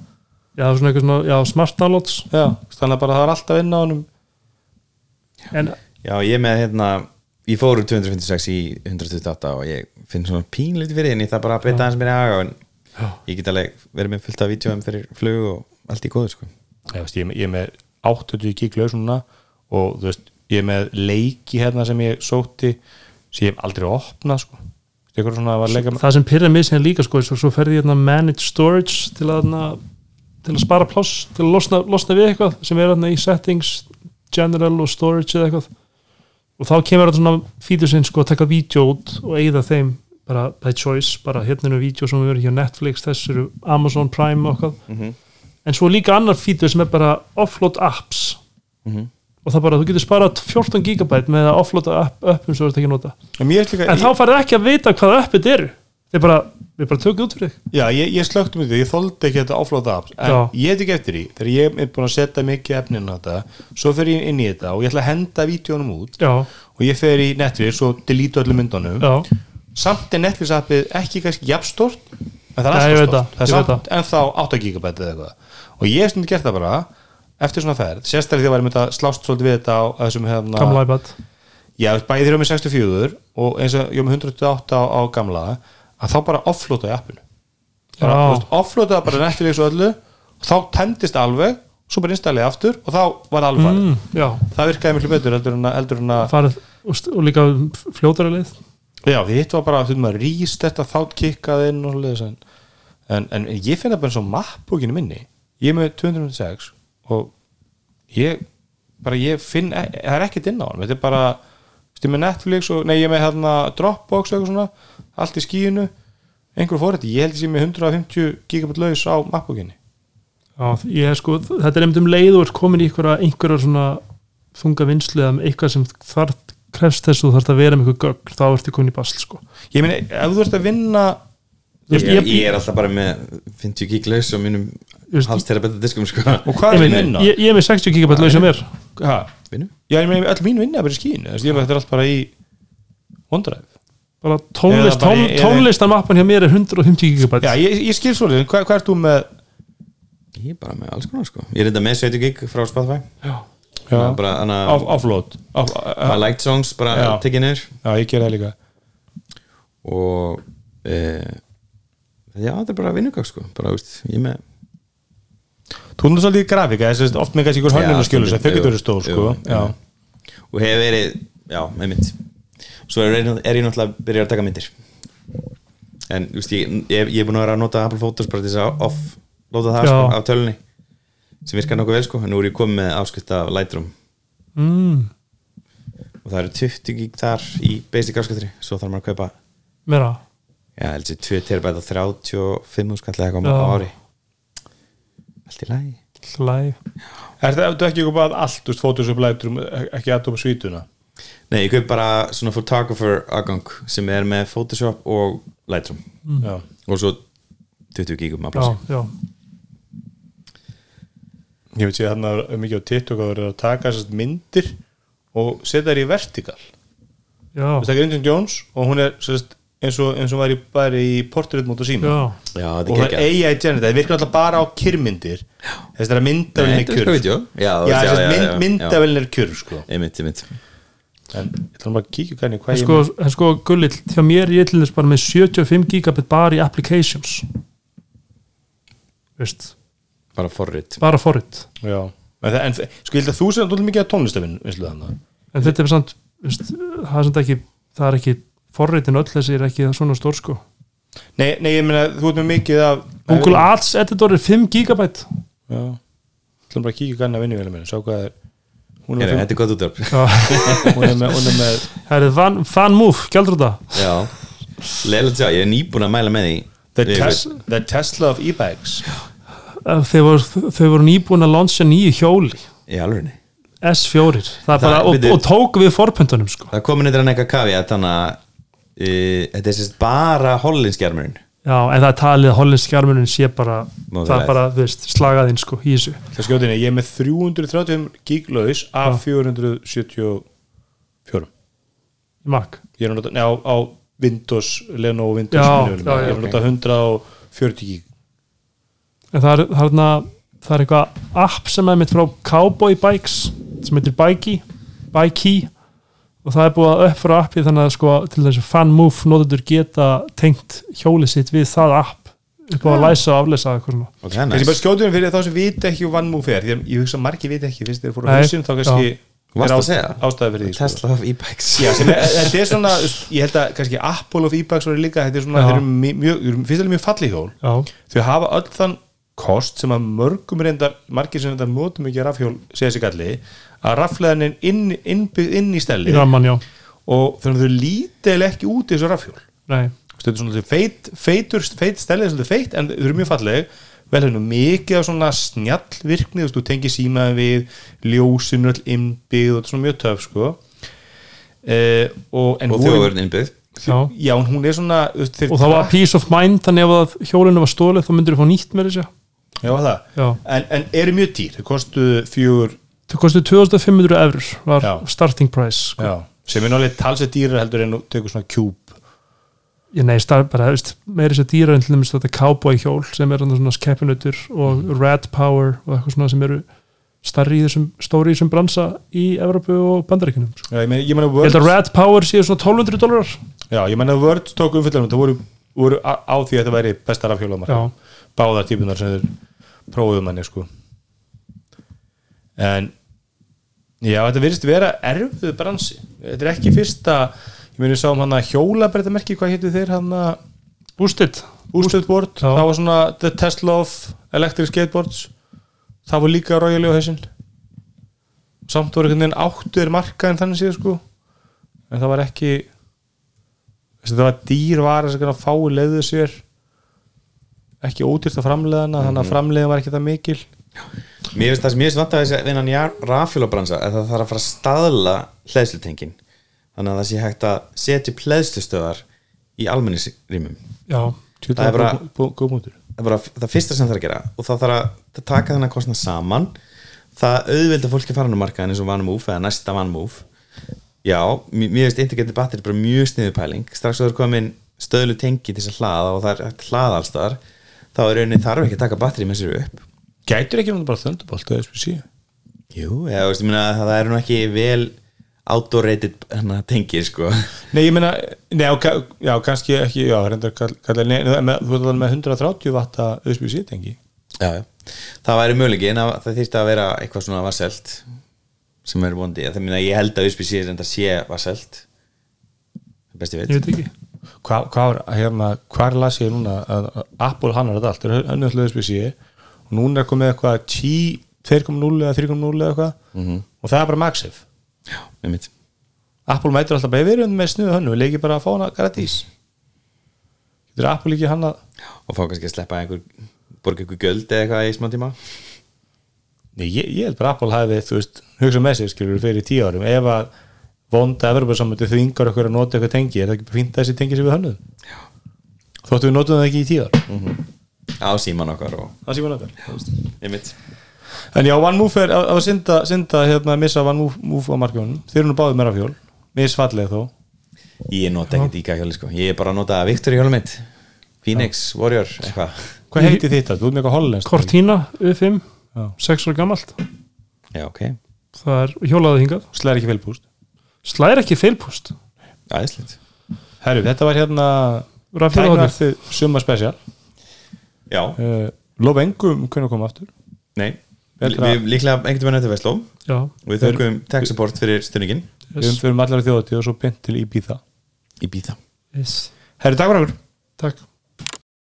já, svona eitthvað svona, já, smart downloads. Já, þannig að bara það er alltaf inn á honum. En Já, ég með hérna ég fór úr 256 í 128 og ég finn svona pínlítið fyrir henni. Það bara að breyta hans mér í haga en ég get alveg verið með fullt af vídjóum fyrir flug og allt í góðu sko. Ég, veist, ég, er með- ég er með 80 gig laus núna og þú veist, ég er með leiki hérna sem ég sótti sem ég hef aldrei opnað sko. eitthvað svona var leika það sem pyrra mig sem líka sko, svo, svo ferði ég hérna manage storage til að, hérna, til að spara pláss til að losna, losna við eitthvað sem er hérna í settings, general og storage eða eitthvað. Og þá kemur þetta svona fítur sinn sko að taka vídeo út og eigða þeim bara by choice, bara hérna er vídeo sem við verðum hjá Netflix, þessu eru Amazon Prime og eitthvað. En svo líka annar fítur sem er bara offload apps. Og það bara, þú getur sparað 14 gigabyte með að offloada app, appum sem þú ert ekki að nota. En, en þá farið ekki að vita hvað appið eru þeir bara, við bara tökum út fyrir þig. Já, ég, ég slökti mig því, ég þoldi ekki þetta offload apps en Já. ég hef ekki eftir því þegar ég er búin að setja mikið efnin á þetta svo fer ég inn í þetta og ég ætla að henda vídjónum út já, og ég fer í Netflix og delete öllum myndunum. Já, samt er Netflix appið ekki kannski jafnstort en það er Já, ég veit alltaf stort það, það er ég veit samt ennþá 8 gigabæti eða eitthvað. Og ég hef stundu gert það bara eftir svona ferð, sérstaklega því að væri með að slást svolítið við þetta á þessum hérna gamla iPad. Já, bæði ég var með 64 og eins og ég með 128 á, á gamla að þá bara í appinu offloada bara Netflix og öllu og þá tendist alveg svo bara installið aftur og þá var alveg mm, það virkaði miklu betur heldur en að, en að farið og, líka fljótara leið. Já, því hitt var bara að rýst þetta þátt kikkað inn en, en, en ég finn það bara eins og mappbókinu minni. Ég er með 206 og ég bara ég finn, e- það er ekkert inn á hann þetta er bara, ég með Netflix og, nei, ég er með hérna Dropbox og eitthvað svona allt í skíinu, einhver fórhætti ég held ég sé með 150 gigabit laus á mappbókinni já, ég er sko, þetta er einmitt um leið og er komin í einhverja, einhverja svona þunga vinslu eða eitthvað sem þarf krefst þess og þú þarf að vera með eitthvað gögn þá ertu komin í basl sko. Ég meina, ef þú ert að vinna ég, ég- ég er alltaf bara með 50 gig laus og mínum veist, hals terabetta diskum sko. Og hvað er meina, vinna? ég, ég er með 60 gigabæt laus hjá mér. Ha? Vinnu? Já, ég meina, öll mín vinna er bara í skínu ég er þetta er allt bara í OneDrive. Bara tónlist, bara tón, í- tónlistamappan hjá mér er 150 gigabæt Já, ég, ég skil svolítið, hvað, hvað ert þú með? Ég er bara með alls konar sko. Ég er þetta með 70 gig frá Spotify. Já, já, bara hana, off, offload. Off, my liked songs bara Já. tekið niður. Já, ég ger það líka. Og e, já, þetta er bara vinnugag sko. Bara, veist, ég er með Þú erum svolítið í grafika, þess að oft með kannski ykkur Já, hönnun og að þau getur verið stór, sko. og hefur verið, já, með mynd svo er, er ég náttúrulega að byrja að taka myndir. En þú veist, ég, ég, ég er búin að vera að nota Apple Photos bara til þess að offloada það sko, af tölunni sem virkar nokkuð vel sko, en nú er ég komið með afskipt af Lightroom. Mm, og það eru 20 gig þar í basic afskiptri, svo þarf maður að kaupa meira? Já, heldur 2 terabæt og 35 skall eða eitthvað á ári allt í lagi. Live er það þú ekki eitthvað bara allt, þú veist, Photoshop Lightroom ekki Adobe svítuna? Nei, ég kaup bara svona photographer aðgang sem er með Photoshop og Lightroom. Já, og svo 20 gigum að já, ég veit sér þarna er mikið á TikTok að vera að taka þessast myndir og setja þær í vertikal. Já, það er Indiana Jones og hún er sérst, eins og, eins og var í, bara í portréttmót og síma já. Já, og það er AI generate, það virkar alltaf bara á kyrmyndir þess að myndavelin er kjur Já, myndavelin er kjur sko. já. Einmitt, einmitt. En ég ætla bara að kíkja hvernig En hvað sko, ég en sko gullill, hjá mér ég til þess bara með 75 gigabit bara í applications. Veist, Bara forrit bara forrit Já, en, en sko ég held að þú alltaf mikið að tónlistafinn en þetta er samt það er samt ekki forritin öll þessi er ekki svona stór sko. Nei, nei, ég meina, þú ert með mikið af Google Ads editor er 5 gigabyte. Já, ætlum bara að kíkja ganna vinnu vel með, sjá hvað er Hún er, er gott útvarp. Með, *laughs* hún er með, hún er með það er fan, fan move, gældur þetta Já, leiðilegt að sjá, ég er nýbúin að mæla með því. The, tes the Tesla of e-bags þau voru, voru nýbúin að launcha nýju hjóli. Í alvegni S4 það er Það- bara, og, byrju. og tók við forpöntunum sko. Það komin eitthvað nekka kavi að þannig að þetta er sérst bara hollinskjarmurinn Já, en það er talið að hollensk skjarmunin sé bara Móðurlegt. það er bara, þú veist, slagaðinn sko í þessu. Það skjóðinni, ég er með 335 gig laus af 474 Mac. Ég er að nota, neða, á, Windows, Lenovo Windows Já, já, já, Ég er að nota 140 gig. En það er, það er, þarna- það er eitthvað app sem er mitt frá Cowboy Bikes sem heitir Bikey Bikey og það er búið að uppfæra appi þannig að sko til þessu fanmove notendur geta tengt hjólið sitt við það app upp á að læsa og aflesa eitthvað svona. Ok, Þessi bara skjóðinni fyrir þá sem viti ekki hvað fer Því að ég hugsa að margir viti ekki, fyrst þeir fóru á Nei, hausin þá kannski er að ástæði fyrir því sko. Tesla of e-bikes. Já, sem er, *laughs* þetta er svona, ég held að kannski Apple of e-bags voru líka, þetta er svona, þeir eru mjög, mjög, fyrst alveg mjög falli hjól. Já, þau hafa öll þann kost sem að mörgum reyndar, margir sem reyndar notum ekki rafhjól, segja sig galli að rafleðanin inn, innbyggð inn í ramman, já. og þannig að þau lítil ekki út í þessu rafhjól. Nei, þetta er svona feit, feitur, feit stellið er svolítið feitt en þau eru mjög falleg. Vel hérna mikið af svona snjallvirkni þú veist, þú tengir símaði við ljósinu all innbyggð og þetta er svona mjög töf sko. Eh, og, en Og þjóðurinn innbyggð. Já. Já, hún er svona og það var peace of mind þannig að hjólinu var stólið þá myndir þú fá nýtt með þessu já, það. Já. En, en eru mjög dýr, þau kostu fjögur þau kostu 2500 eurur var Já. starting price sko. já, sem er nálega talsett dýrar heldur en þú tekur svona kjúb ég nei, stað, bara, veist, meiri sér dýra en til dæmis þetta cowboy hjól sem er svona skeppinutur og Mhm. red power og eitthvað svona sem eru starri í þessum, stóri í þessum bransa í Evropu og Bandaríkunum sko. já, ég meina, ég meina ég Words, held að red power séu svona 1200 dólarar já, ég meina Words tók umfyllanum það voru, voru á, á því að þetta væri besta rafhjólamar Já. Báðar típunar sem þeir prófuðu manni sko. En já, þetta virðist vera erfuð bransi. Þetta er ekki fyrsta ég meina, við sáum hann að hjólabrettamerki hvað hétu þeir hann að boosted. Boosted board, Já. það var svona The Tesla of Electric Skateboards. Það var líka Royal hausinn samt voru einhvern veginn áttuður marka en þannig séð sko. En það var ekki það var dýr var þess að fái leiðu sér ekki ódýrt að framleiðana þannig að framleiðan var ekki það mikil. Mér finnst það sem ég finnst vant að þessi vinnan í rafjólabransa er að það þarf að fara að staðla hlæðslutengin þannig að það sé hægt að setja hlæðslustöðar í almennisrýmum já, Það er bara- það er bara það fyrsta sem það þarf að gera og þá þarf að að taka þennan kostnað saman. Það auðvelda fólki að fara á markaðin eins og OneMove eða næsta OneMove já, mér finnst integrated battery bara mjög sniðu pæling. Strax er komin stöðlu tengi til þess að hlaða og það er hægt að hlaða allstar þá er rauninni þarf ekki að taka batteri með sér upp. Gætur ekki náttúrulega bara þöndubolt eða SPC Jú, eða, þú veist, ég meina, það er nú ekki vel outdoor-rated hana, tengir sko. Nei, ég meina, nei, já, já, kannski ekki, já, reyndar kall, kall, nei, þú ert alveg með 130 vatta USB-C tengi. Já, já. það væri möguleiki en það þýrst að vera eitthvað svona vasselt sem er vondi. Það meina, ég held að USB-C er enda sé vasselt. Besti ég veit veit ekki Hvað hva, hérna, hvar las ég núna að Apple hannar þetta allt, það er önnum USB-C og núna er komið eitthvað Qi 2.0 eða 3.0 eða eitthvað? Mhm. og það er bara MagSafe já, einmitt. Apple mætur alltaf bara við erum með snuðu hannu við leikir bara að fá hana gradís Getur Apple ekki hann að og fá kannski að sleppa einhver borga einhver göld eða eitthvað í smá tíma? Nei, ég, ég held bara Apple hafi, þú veist, hugsa með sig skilur fyrir tíu árum, ef að vonda Evropasamöndi þvingar okkur að nota eitthvað tengi, er það ekki fínt að þessi tengi sem við hönnuðum? Þóttu við notum það ekki í tíu ár? Á síman okkar sé maður okkar En já, One Move er að, synda, synda hérna að missa One Move, move á markjónum þeir eru nú báðið meira fjól, misfallega þó. Ég nota ekki díka hjóli sko. Ég er bara að nota Victory hjóli mitt. Phoenix, Warrior, eitthvað. Hvað heitir þetta? Þú ert með eitthvað hollenskt Cortina U5, Já. 6 ára gamalt. Já, ok, það er hjólaði hingað. Slæðir ekki félpúst slæðir ekki feilpúst aðeinslegt Herru, þetta var hérna Tæknarþið summa special. Já, uh, Lof engum hvernig koma aftur. Nei. Betra- við líklega einhvern veginn eftir Vestló. Og við þökkum tech support fyrir stundingin Við umfyrum allar þjóðatíð og svo pint til Ibiza. Í býða yes. Herri, takk fyrir okkur. Takk